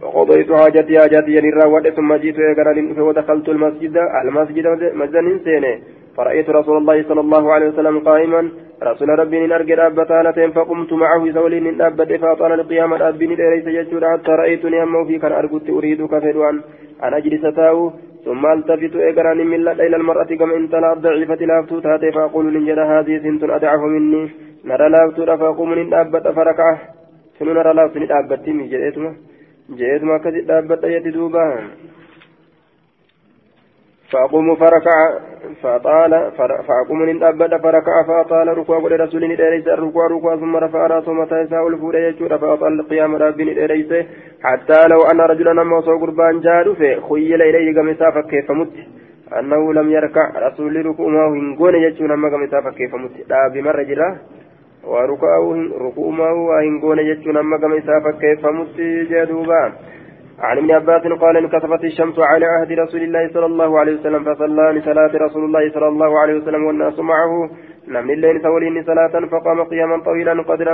فقضيت حاجتي حاجتي يعني راودت ثم جئت ودخلت المسجد المسجد مجدا سيني فرأيت رسول الله صلى الله عليه وسلم قائما رسول ربي نرجع أبتالتين فقمت معه زولي من أبت فأطال القيامة أبني ليس يجود حتى رأيتني أمه في كان أرجوت أريد كفر أن أجلس تاو ثم ألتفت إجراني من إلى المرأة كما انت لا ضعيفة لافتو تاتي فأقول نجد هذه سنت أدعه مني. نرى لافتو فأقوم من أبت فركعه سنو نرى لافتو نتأبت من جئتما جئتما كذب أبت يدي دوبا. فأقوم فركع فأطال فأقوم من أبدا فركع فأطال ركوع قول رسول إليس الركوع ركوع ثم رفع رأسه متى يساء الفول يجور فأطال القيام ربين إليس حتى لو أن رجلا نما وصو قربان جاد خيل إليه قمسا فكيف مت. أنه لم يركع رسول ركوع ما هنقون يجور نما قمسا فكيف مت. لا بمر جرا وركوعه ركوع ما هو هنقون يجور نما قمسا فكيف مت جادوبا عن ابن عباس قال انكسفت الشمس على عهد رسول الله صلى الله عليه وسلم فصلى لصلاة رسول الله صلى الله عليه وسلم والناس معه نمن الليل سولين صلاة فقام قياما طويلا قدر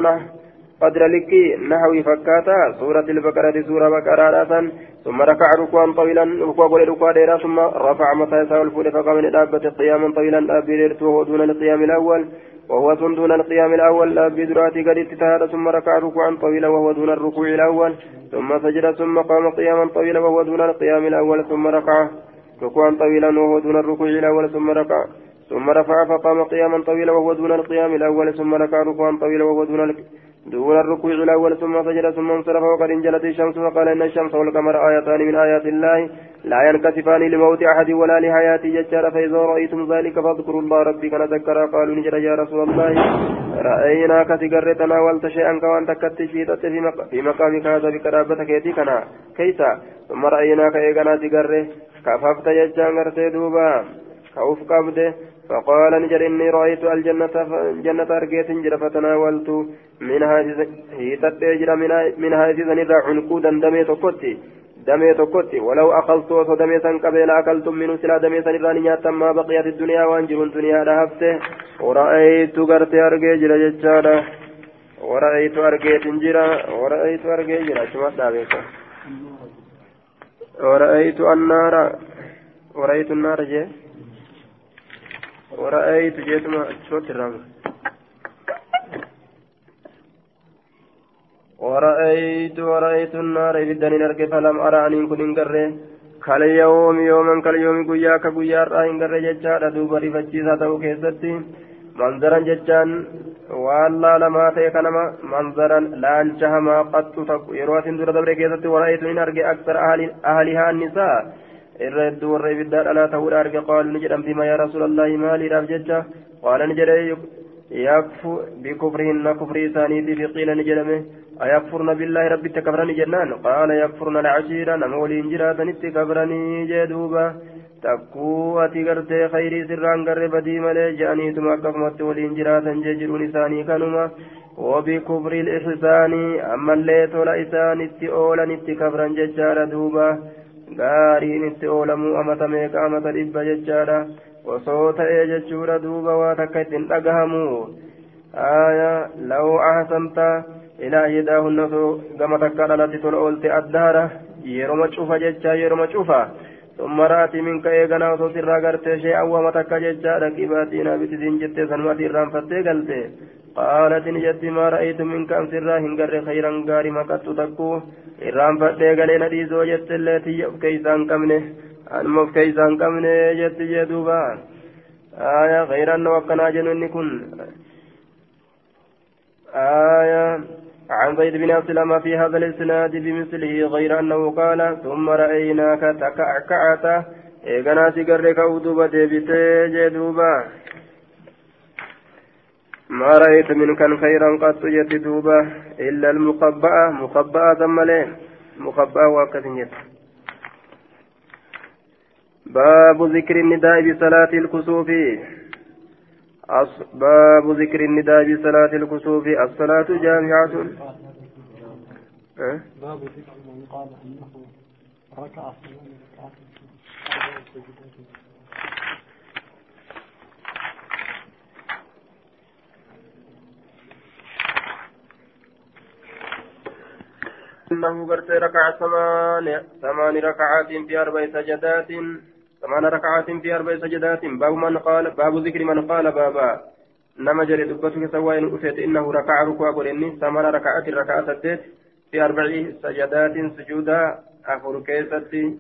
قدر لكي نحوي فكاتا سورة البقرة سورة بقرة ثم ركع ركوعا طويلا ركوع قول ركوع ديرا ثم رفع متى يساوي الفول فقام من قياما طويلا أبيرت وهو دون القيام الأول وهو دون القيام الأول لا بدرات قد اتتهاد ثم ركع ركوعا طويلا وهو دون الركوع الأول ثم سجد ثم قام قياما طويلا وهو دون القيام الأول ثم ركع ركوعا طويلا وهو دون الركوع الأول ثم ركع ثم رفع فقام قياما طويلا وهو دون القيام الأول ثم ركع ركوعا طويلا وهو دون دون الركوع الأول ثم سجد ثم انصرف وقد انجلت الشمس وقال إن الشمس والقمر آيتان من آيات الله لا ينكسفان لموت أحد ولا لحياة ججار فإذا رأيتم ذلك فاذكروا الله ربي كان ذكر قالوا نجر يا رسول الله رأيناك تقر تناولت شيئا كوان تكت في مقامك هذا بقرابتك يتي كنا. كيسا؟ ثم رأيناك إيقنا تقر كففت ججان غرتي دوبا. كوف قبده فقال نجر إني رأيت الجنة جنة أرقيت جرى فتناولت منها هي تتجرى منها إذا نرى عنقودا دمي تقوتي دمي تقوتي ولو أخلت وصو دمي سن قبل أكلتم منه سلا دمي سن إراني نياتا ما بقيت الدنيا وانجر الدنيا لهفته. ورأيت قرتي أرقي جرى ججارة ورأيت أرقيت جرى ورأيت أرقي جرى شما دابيك ورأيت النار ورأيت النار جيه ورأيت جيتما شوت الرمل. ورأيت ورأيت النار بدن نرك فلم أرى أن كن قره كاليوم يوما كاليوم قيا كقيا رأين قره ججارة دوبا رفتشيسا تو كيستي. منظرا ججان والله لما تيكنما منظرا لانشهما قد يروى سندور دبر كيستي. ورأيت من أرجع أكثر أهل أهلها النساء. irra hedduu warra ibiddaa dhalaa ta'uudha arge qaalu ni jedhamti ma yaa rasuulallahi maaliidhaaf jecha qaala ni jedhe yakfu bikufrihinna kufrii isaaniitiif qiila ni jedhame ayakfurna billaahi rabbitti kafrani jennaan qaala yakfurna alcashiira nama waliin jiraatanitti kafranii jee duuba takkuu ati gartee khayrii sirraan garre badii malee je'aniituma akkasumatti waliin jiraatan jee jiruun isaanii kanuma وبكبر الإحسان أما اللي تولا إسان اتئولا اتكبرا ججارا دوبا غارين اتئولمو أمة ميكا أمة إبا ججارا وصوت إيججورا دوبا واتكت أقهمو آية لو أحسنت إلى يداهن كما تكاد التي تلأولت الدهرة يرمى شوفا ججا يرمى شوفا ثم رأتي منك إيغانا وصوت الراغرت شيئا وما تكا ججا ركباتنا بتدين جت سنواتي رانفتي قلتي قالت نجت ما رأيت منك أن سرا هنقر خيرا غاري مكت تكو إرام فتي قلنا دي زوجت التي كيسان كمنه. أنمف كيسان كمنه جت جدوبا آية غيرا وكنا جنون كن. آية عن زيد بن أسلم في هذا الإسناد بمثله غير أنه قال ثم رأيناك تكعكعت. إيغنا سيقرك أودوبة ديبتي جدوبا. ما رأيت منك خيرا قد جت دوبا إلا المقبأة. مقبأة ثم ليه مقبأة وكثير باب ذكر النداء بصلاة الكسوف. باب ذكر النداء بصلاة الكسوف. الصلاة جامعة. أه؟ باب ذكر من قال أنه ركع أنه قرت ركع ثمان ثمان ركعات في أربع سجدات. ثمان ركعات في أربع سجدات. باب من قال باب ذكر من قال بابا. نما جري دبتك سواء أفيت إنه ركع ركوع قرني ثمان ركعات ركعات في أربع سجدات سجودا. أفر كيستي.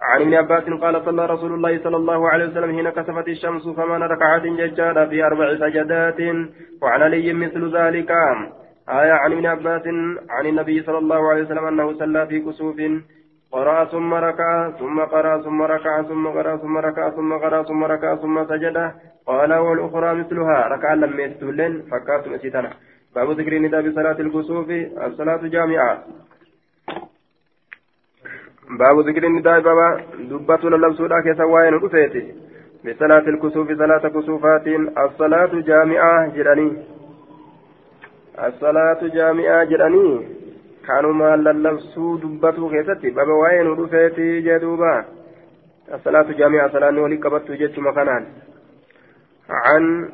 عن ابن عباس قال صلى رسول الله صلى الله عليه وسلم حين كسفت الشمس ثمان ركعات ججارة في أربع سجدات. وعن علي مثل ذلك. آية عن ابن عباس عن النبي صلى الله عليه وسلم أنه صلى في كسوف قرأ ثم ركع ثم قرأ ثم ركع ثم قرأ ثم ركع ثم قرأ ثم ركع ثم سجد. قال والأخرى مثلها ركع لم يستولن فكرت مسيتنا باب ذكر النداء بصلاة الكسوف الصلاة جامعة. باب ذكر النداء بابا دبتنا لبسودا كيسا وين رفيتي بصلاة الكسوف صلاة كسوفات الصلاة جامعة جراني الصلاة جامعة جراني. كانوا للبسوا دبتوا كيستي بابا وين رفيتي جدوبا. الصلاة جامعة صلاة ولي كبت جت مكانان. عن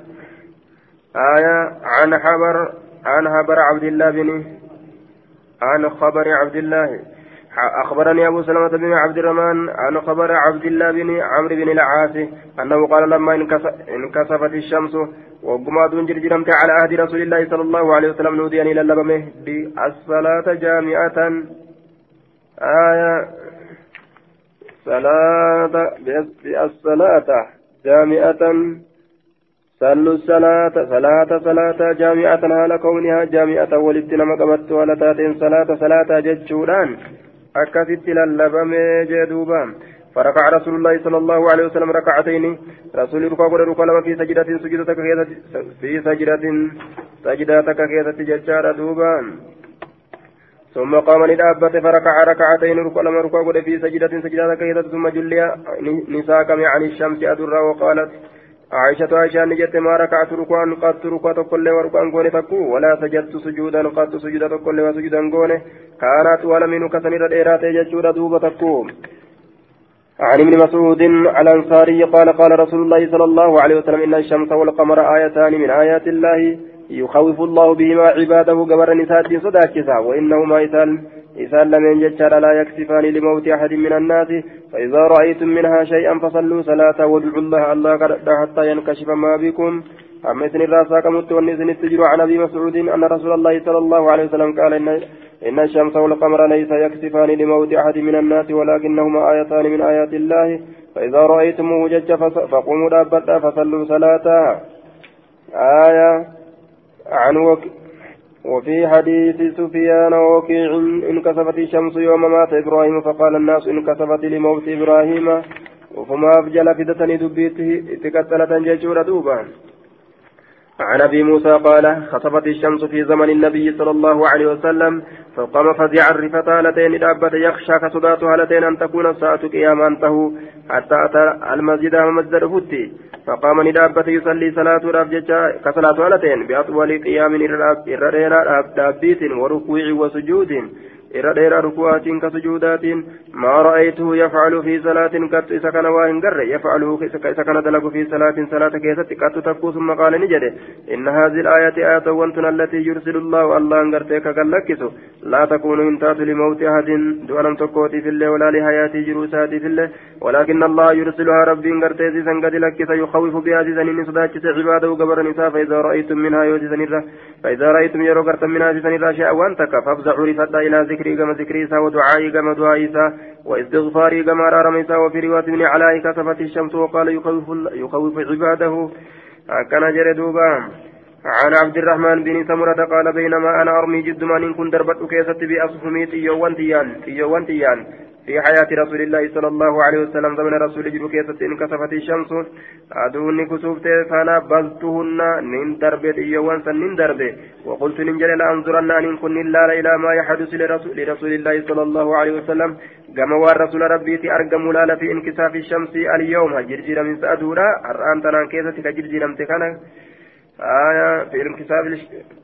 آية عن خبر عن خبر عبد الله بن عن خبر عبد الله. أخبرني أبو سلمة بن عبد الرحمن عن خبر عبد الله بن عمرو بن العاص أنه قال لما انكسفت الشمس وقما دون جرجرمت على عهد رسول الله صلى الله عليه وسلم نودي أن للبمه بالصلاة جامعة. آية. صلاة بالصلاة جامعة. صلوا الصلاة صلاة صلاة جامعة. على كونها جامعة ولدنا مقبت ولا تاتين. صلاة صلاة ججوران أكثت للبمه جدوبا فركع رسول الله صلى الله عليه وسلم ركعتين. رسول ركوع قد لما في سجدة سجدة في سجدة سجدة كيسة ججار دوبا. ثم قام لدابة فركع ركعتين ركوع لما ركوع قد في سجدة سجدة كيسة ثم جلي نساكم عن الشمس أدرا وقالت عائشة عائشة نجت ما ركعت ركوعا قد ركوع تقول وركوعا قوني تكو ولا سجدت سجودا قد سجودا تقول وسجودا قوني. كانت ولم ينكسن الإيرات يجود دوبة تكو. عن ابن مسعود الأنصاري قال قال رسول الله صلى الله عليه وسلم إن الشمس والقمر آيتان من آيات الله يخوف الله بهما عباده قبر نساء صداكسا وإنهما إسان إسان لم ينجتر لا يكسفان لموت أحد من الناس فإذا رأيتم منها شيئا فصلوا صلاة وادعوا الله الله حتى ينكشف ما بكم. أما إذن الراسا كمت والنسن التجر عن أبي مسعود أن رسول الله صلى الله عليه وسلم قال إن, إن الشمس والقمر ليس يكسفان لموت أحد من الناس ولكنهما آيتان من آيات الله. فإذا رأيتموه جج فقوموا دابتا فصلوا صلاة. آية عن وك وفي حديث سفيان ووكيع انكسفت الشمس يوم مات إبراهيم فقال الناس انكسفت لموت إبراهيم. وفما أفجل فدتني دبيته تكتلة ججور دوبا عن ابي موسى قال خطفت الشمس في زمن النبي صلى الله عليه وسلم فقام فزع الرفة هالتين دابة يخشى كصدات هالتين ان تكون الساعة قياما انته حتى اتى المسجد مسجد فتي فقام ندابة يصلي صلاة رافجة كصلاة هالتين بأطول قيام إرى دابيت وركوع وسجود irra dheeraa ruku'aatiin ka sujuudaatiin maa ra'aytuhu yafcalu fi salaatin kattu isa kana waa hin garre yafcaluhu isa kana dalagu fi salaatin salaata keessatti kattu takkuu summa qaale ni jedhe inna haadhi aayati aayatawwantun allatii yursilu allahu allahan gartee ka gallakkisu laa takuunu hin taatu limawti ahadin du'a nam tokkootiif illee walaa lihayaatii jiruu isaatiif illee ولكن الله يرسلها ربي غرتي سن قد لك يخوف بها سن صداچ عباده غبرن إسا فإذا رأيتم منها يوجد سنرة فإذا رأيتم يرو غرتم منها سنرة شيئا وانتك فافزعوا رفتا إلى ذكري كما ذكري إسا ودعائي كما دعائي إسا واستغفاري كما رارم إسا وفي رواية من علائي كسفت الشمس وقال يخوف, يخوف عباده. كان جردوبا عن عبد الرحمن بن سمرة قال بينما أنا أرمي جد ما إن كنت دربت كيست بأصفمي تيوان تيان تيوان تيان. في حياة رسول الله صلى الله عليه وسلم زمن رسول جبو كيست انكسفت الشمس أدوني كسوفت فأنا بلتهن نين دربت يوان سن نين دربت وقلت ننجل لأنظرن أن كن إلا إلى ما يحدث لرسول, لرسول الله صلى الله عليه وسلم. كما والرسول ربي أرقم لا في انكساف الشمس اليوم. جرجر من سأدورا أرآن تنان كيست كجرجر متكنا آية في انكساف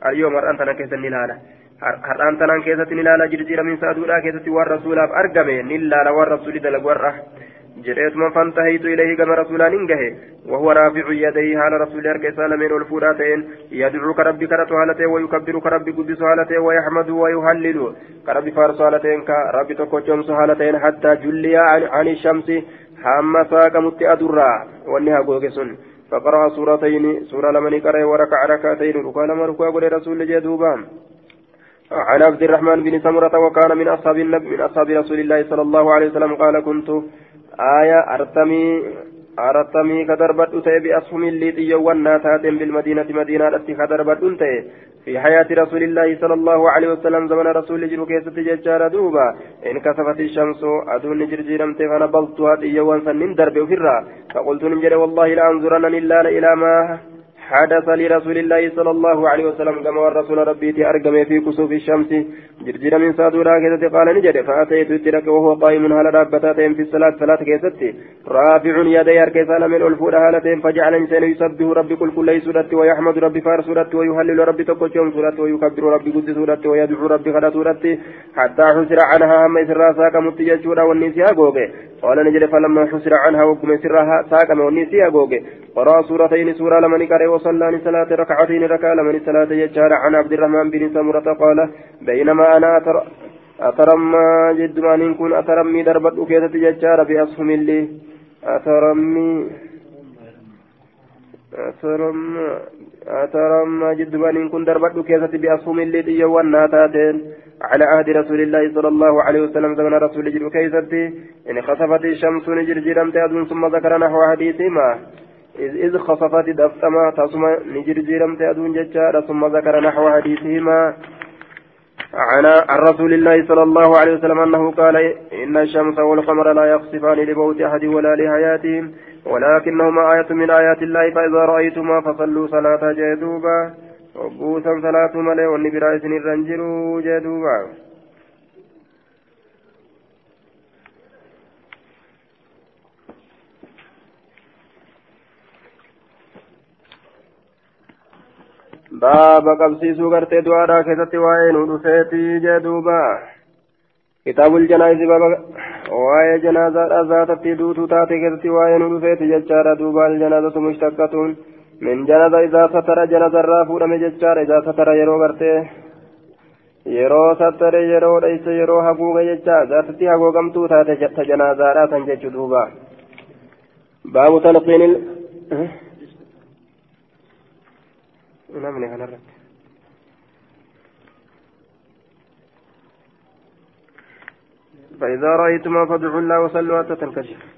اليوم أرآن تنان كيست نلالا har'aan tanaan keessatti ni ilaala. Jirjiiramiinsa aduudhaa keessatti waan rasuulaaf argame ni ilaala. Waan rasuuli dalagu har'a jedheetuma fantahiitu ilayhi gama rasuulaan hin gahe. وهو رافع يديه على رسول الله كيسال من الفوراتين يدعوك ربي كرت هالتين ويكبرك ربي قدس هالتين ويحمد ويهلل كربي فارس هالتين كربي تكوشمس هالتين حتى جلي عن الشمس حما ساق مت أدرا ونها قوكسون فقرأ سورتين سورة لمن قرأ وركع ركعتين وقال مركوا قول رسول جدوبان عن عبد الرحمن بن سمرة وكان من أصحاب النبي من أصحاب رسول الله صلى الله عليه وسلم قال كنت آية أرتمي أرتمي كدربت أتي بأسهم اللي تيوانا تاتم بالمدينة مدينة التي كدربت أنتي في حياة رسول الله صلى الله عليه وسلم زمن رسول جلو كيسة ججار دوبا. إن كسفت الشمس أدون جرجيرم تفانا بلطها تيوان سنين درب فقلت نجري والله لأنظرن إلا إلى ما حدث لرسول الله صلى الله عليه وسلم كما الرسول ربي أرقم في كسوف الشمس. جرجر من سادورا كيست قال نجد فأتيت ترك وهو قائم على رابطتين في الصلاة صلاة كيست رافع يدي أركيسان من ألفور هالتين فجعل إنسان يسبه ربي كل كل سورة ويحمد ربي فار سورة ويهلل ربي تقوشهم سورة ويكبر ربي قد سورة ويدعو ربي خدا سورة. حتى حسر عنها هم إسرا ساك متججورا والنسيا قوغي قال نجد فلما حسر عنها وكم إسرا ساك والنسيا قوغي قرأ سورتين سورة لمن كره وصلى صلاة ركعتين ركع لمن صلاة يجار عن عبد الرحمن بن سمرة قال بينما أنا أتر أترمى جد ما نكون أترمي دربت أكيدة يجار بأصهم اللي. أترمي أترمى أترمى جد ما نكون دربت أكيدة بأصهم اللي ديوانا تاتين على عهد رسول الله صلى الله عليه وسلم زمن رسول جل كيستي إن خسفت الشمس نجر جرمت أدون ثم ذكر نحو حديثهما. إذ خصفت دفتما تصمى نجر جيرمت أدون ججارة ثم ذكر نحو حديثهما. عن رسول الله صلى الله عليه وسلم أنه قال إن الشمس والقمر لا يخسفان لموت أحد ولا لحياتهم ولكنهما آية من آيات الله فإذا رأيتما فصلوا صلاة جدوبا. وبوسا صلاة ملئ والنبراء سنير رنجروا جدوبا baaba qabsiisuu gartee du'aadhaa keessatti waa'ee nu dhufeetii jee duuba kitaabul janaa'izi baaba waa'ee janaazaadhaa zaatatti duutuu taate keessatti waa'ee nu dhufeeti jechaadha duuba aljanaazatu min janaza isaa satara janazarraa fuudhame jechaadha isaa satara yeroo gartee yeroo sattare yeroo dheyse yeroo haguuge jecha zaatatti hagoogamtuu taate ta janaazaadhaa san jechu duuba baabu talqiinil namni kanarratti فإذا رأيتما فادعوا الله وصلوا حتى تنكشف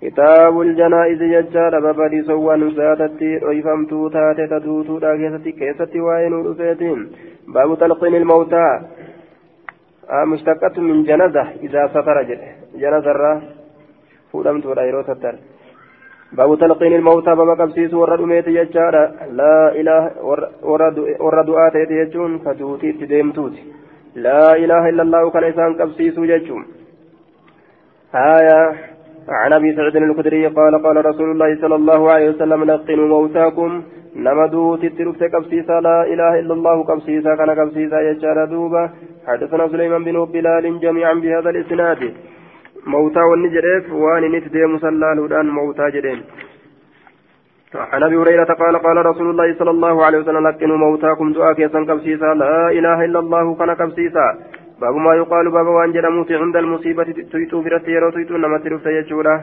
kitaabul janaa'izi jechaadha babaliisowwan saatatti dhoyfamtuu taate ta duutuudha keessatti keessatti waa'ee nu dhufeetiin. Baabu talqiini ilmawtaa mushtaqatu min janaza idaa safara jedhe. Janazarraa fuudhamtuudha yeroo tattare. Baabu talqiini ilmawtaa baba qabsiisuu warra dhumeeti jechaadha laa ilaaha warra du'aa ta'eeti jechuun ka duutii itti deemtuuti. Laa ilaaha illallaahu kana isaan qabsiisuu jechuun. Haayaa عن أبي سعيد الخدري قال قال رسول الله صلى الله عليه وسلم لقنوا موتاكم نما دوتي تركت قبسيسا لا إله إلا الله قبسيسا كان قبسيسا يجارة دوبا حدثنا سليمان بن بلال جميعا بهذا الإسناد. موتى والنجريف وان نتدي مسلال ودان موتى جدين عن أبي هريرة قال قال رسول الله صلى الله عليه وسلم لكنوا موتاكم دعاء كيسا كبسيسا لا إله إلا الله كان كبسيسا باب ما يقال باب وان جرموت عند المصيبة تيتو برت يرو تيتو نما يجولا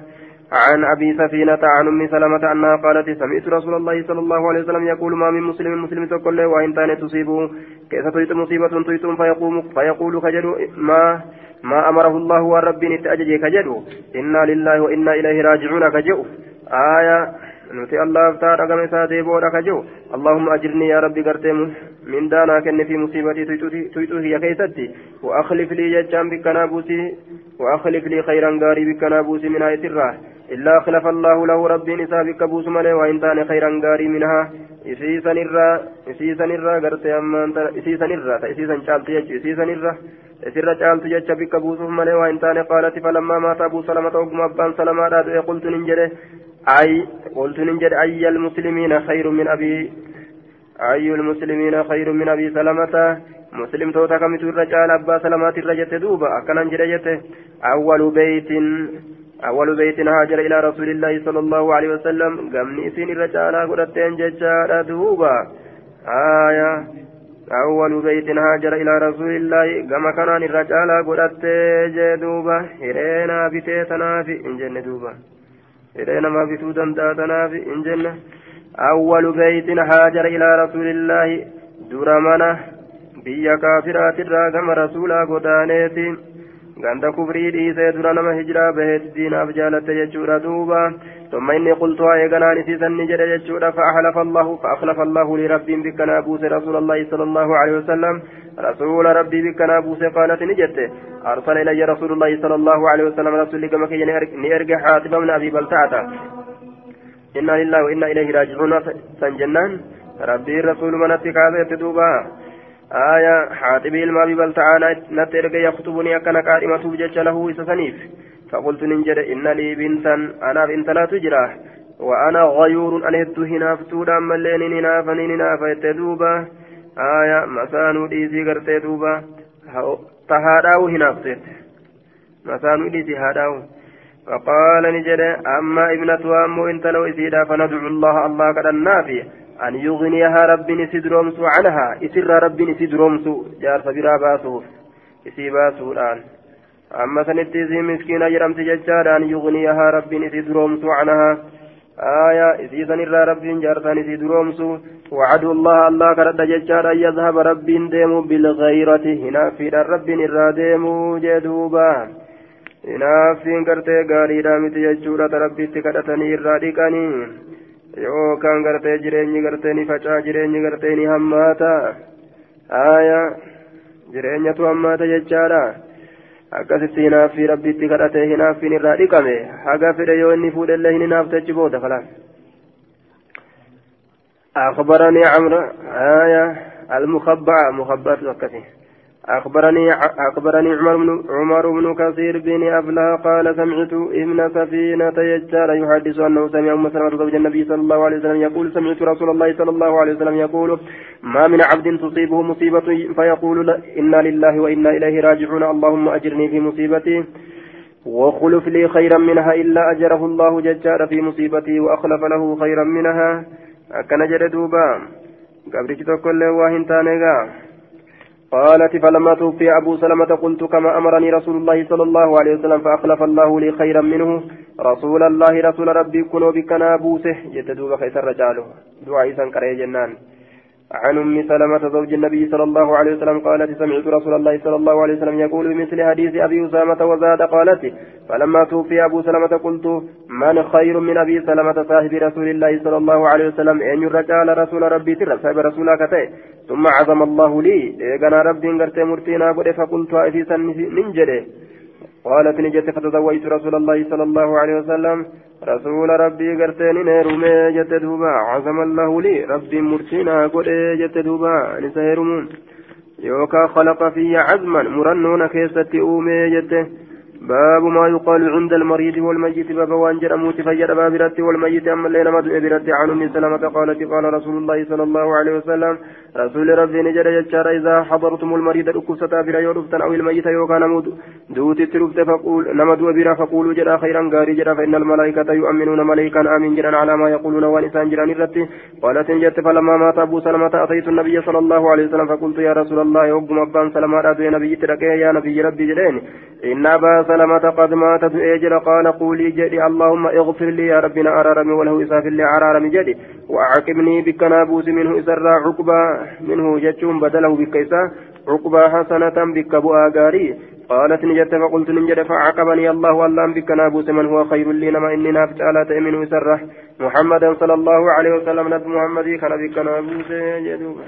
عن أبي سفينة عن أم سلمة أنها قالت سمعت رسول الله صلى الله عليه وسلم يقول ما من مسلم مسلم تقول له وإن كانت تصيبه كيف تيت مصيبة تيت فيقوم فيقول خجل ما ما أمره الله والرب نتأجج كجدو إنا لله وإنا إليه راجعون كجو آية نتي الله افتار أقام ساتي بورا كجو اللهم أجرني يا ربي قرتم من دانا كن في مصيبتي تيتو هي كيستي وأخلف لي ججام بك نابوسي وأخلف لي خيرا غاري بك نابوسي من آية الراه إلا خلف الله له ربي نسابك بوس ملي وإن تان خيرا غاري منها إسيسا نرى إسيسا نرى قرتي أما إسيسا نرى إسيسا شالتي إسيسا نرى isirra caaltu jecha bikka buusuuf malee waa hin taane qaalati falammaa maata abuu salamata oguma abbaan salamaadhaa du'e qultu nin jedhe. Jedhe ayya almuslimiina khayru min abii ayyu almuslimiina khayru min abii salamata muslimtoota kamitu irra caala abbaa salamaati irra jette duuba akkanan jedhe jette awwalu beytin أول بيت هاجر إلى رسول الله صلى الله عليه وسلم قمني سين الرجال قدتين ججارة دوبا آية أول بيت هاجر إلى رسول الله كما كان الرجال قدت جدوبا هرينا بتيتنا في إنجن دوبا هرينا ما بتودن تاتنا في إنجن. أول بيت هاجر إلى رسول الله درمنا بيا كافرات الراقم رسولا قدانيتي. ganda kufrii dhiisee dura nama hijiraa baheeti diinaaf jaalatte jechuudha duuba ثم إني قلت يا جنان سيسني جل يجود فأحلف الله فأخلف الله لربي بك نابوس رسول الله صلى الله عليه وسلم. رسول ربي بك نابوس قالت نجت. أرسل إلي رسول الله صلى الله عليه وسلم رسول كما كي نرجع حاتم من أبي بلتعة إنا لله وإنا إليه راجعون. سنجنان. ربي الرسول من اتكاذ تدوبا. آية حاتم المابي بلتعة نترجع يخطبني أكنا قائمة بجج له إسسنيف فقلت ننجد إن لي بنتا. أنا بنت لا تجرى. وأنا غيور أن هدت هنافتو دام اللين هنافني يتدوبا آية مسانو ديسي قرتي دوبا تهاداو هنافتت مسانو ديسي هاداو فقال نجد أما ابنتها أمو انت لو إسيدا فندعو الله الله قد النافي أن يغنيها رب نسدرمس عنها إسر رب نسدرمس جار سبرا باسوف إسي باسو الآن أما سنتي زي مسكينة جرمت ججار أن يغنيها رب إسي درومس عنها آية إسي سنرى رب جارتان إسي درومس وعدو الله الله كرد ججار يذهب رب ديمو بالغيرة هنا في رب نرى ديمو جدوبا gartee gaariidhaa miti jechuudha rabbitti kadhatanii irraa dhiqanii yookaan gartee jireenyi gartee ni facaa jireenyi gartee ni hammaata aya jireenyatu hammaata jechaadha akkasitti hinaaffii rabbitti kadhatee hinaaffiin irraa dhiqame haga fedhe yoo inni fuudhellee hin hinaaftechi booda kalaan أخبرني عمرو آية المخبأة مخبأة وكثير أخبرني أخبرني عمر بن عمر بن كثير بن أفلا قال سمعت ابن سفينة يجار يحدث أنه سمع أم سلمة زوج النبي صلى الله عليه وسلم يقول سمعت رسول الله صلى الله عليه وسلم يقول ما من عبد تصيبه مصيبة فيقول إنا لله وإنا إليه راجعون. اللهم أجرني في مصيبتي وخلف لي خيرا منها إلا أجره الله. ججار في مصيبتي وأخلف له خيرا منها. أكن جردوبا قبل تقول له واهن قالت فلما توفي أبو سلمة قلت كما أمرني رسول الله صلى الله عليه وسلم فأخلف الله لي خيرا منه. رسول الله رسول ربي كنوا بك نابوسه. يتدوب خيس الرجال دعاء سنكري جنان. عن أم سلمة زوج النبي صلى الله عليه وسلم قالت سمعت رسول الله صلى الله عليه وسلم يقول بمثل حديث أبي أسامة وزاد قالت فلما توفي أبو سلمة قلت من خير من أبي سلمة صاحب رسول الله صلى الله عليه وسلم؟ أن الرجال رسول ربي ترى صاحب رسولك ثم عظم الله لي. إيقنا ربي انقرت مرتينا قد فقلت أفيسا ننجده قالت نجت فتزوجت رسول الله صلى الله عليه وسلم. رسول ربي قرتين نيرمي جت دوبا. عزم الله لي. ربي مرسينا قل جت دوبا. نسيرمون يوكا خلق في عزما. مرنون كيستي أومي جته باب ما يقال عند المريض والميت. باب وانجر أموت فجر باب رت والميت أما الليل مدعو برت عن أم سلمة قالت قال رسول الله صلى الله عليه وسلم رسول ربي نجر يجار إذا حضرتم المريض الأكوسة بلا يرفت أو الميت يوكا نمود دوت ترفت فقول نمد بلا فقولوا جرا خيرا غاري جرا فإن الملائكة يؤمنون ملائكا آمين جرا على ما يقولون ونسان جرا الرت قالت جت فلما مات أبو سلمة أتيت النبي صلى الله عليه وسلم فقلت يا رسول الله يوم أبان سلمة نبي تركي يا نبي ربي جلين. إن أبا سلمة قد مات أجل قال قولي جدي اللهم اغفر لي يا ربنا أرارمي وله إساف لي أرارمي جدي. وأعقبني بك نابوس منه إسر عقبا منه جتشون بدله بك إسا عقبا حسنة بك بؤا غاري. قالت نجت فقلت نجد فعقبني الله والله بك نابوس من هو خير لي نما إني نافت على تأمين إسره محمدا صلى الله عليه وسلم نبي محمد كان بك نابوس جدوبا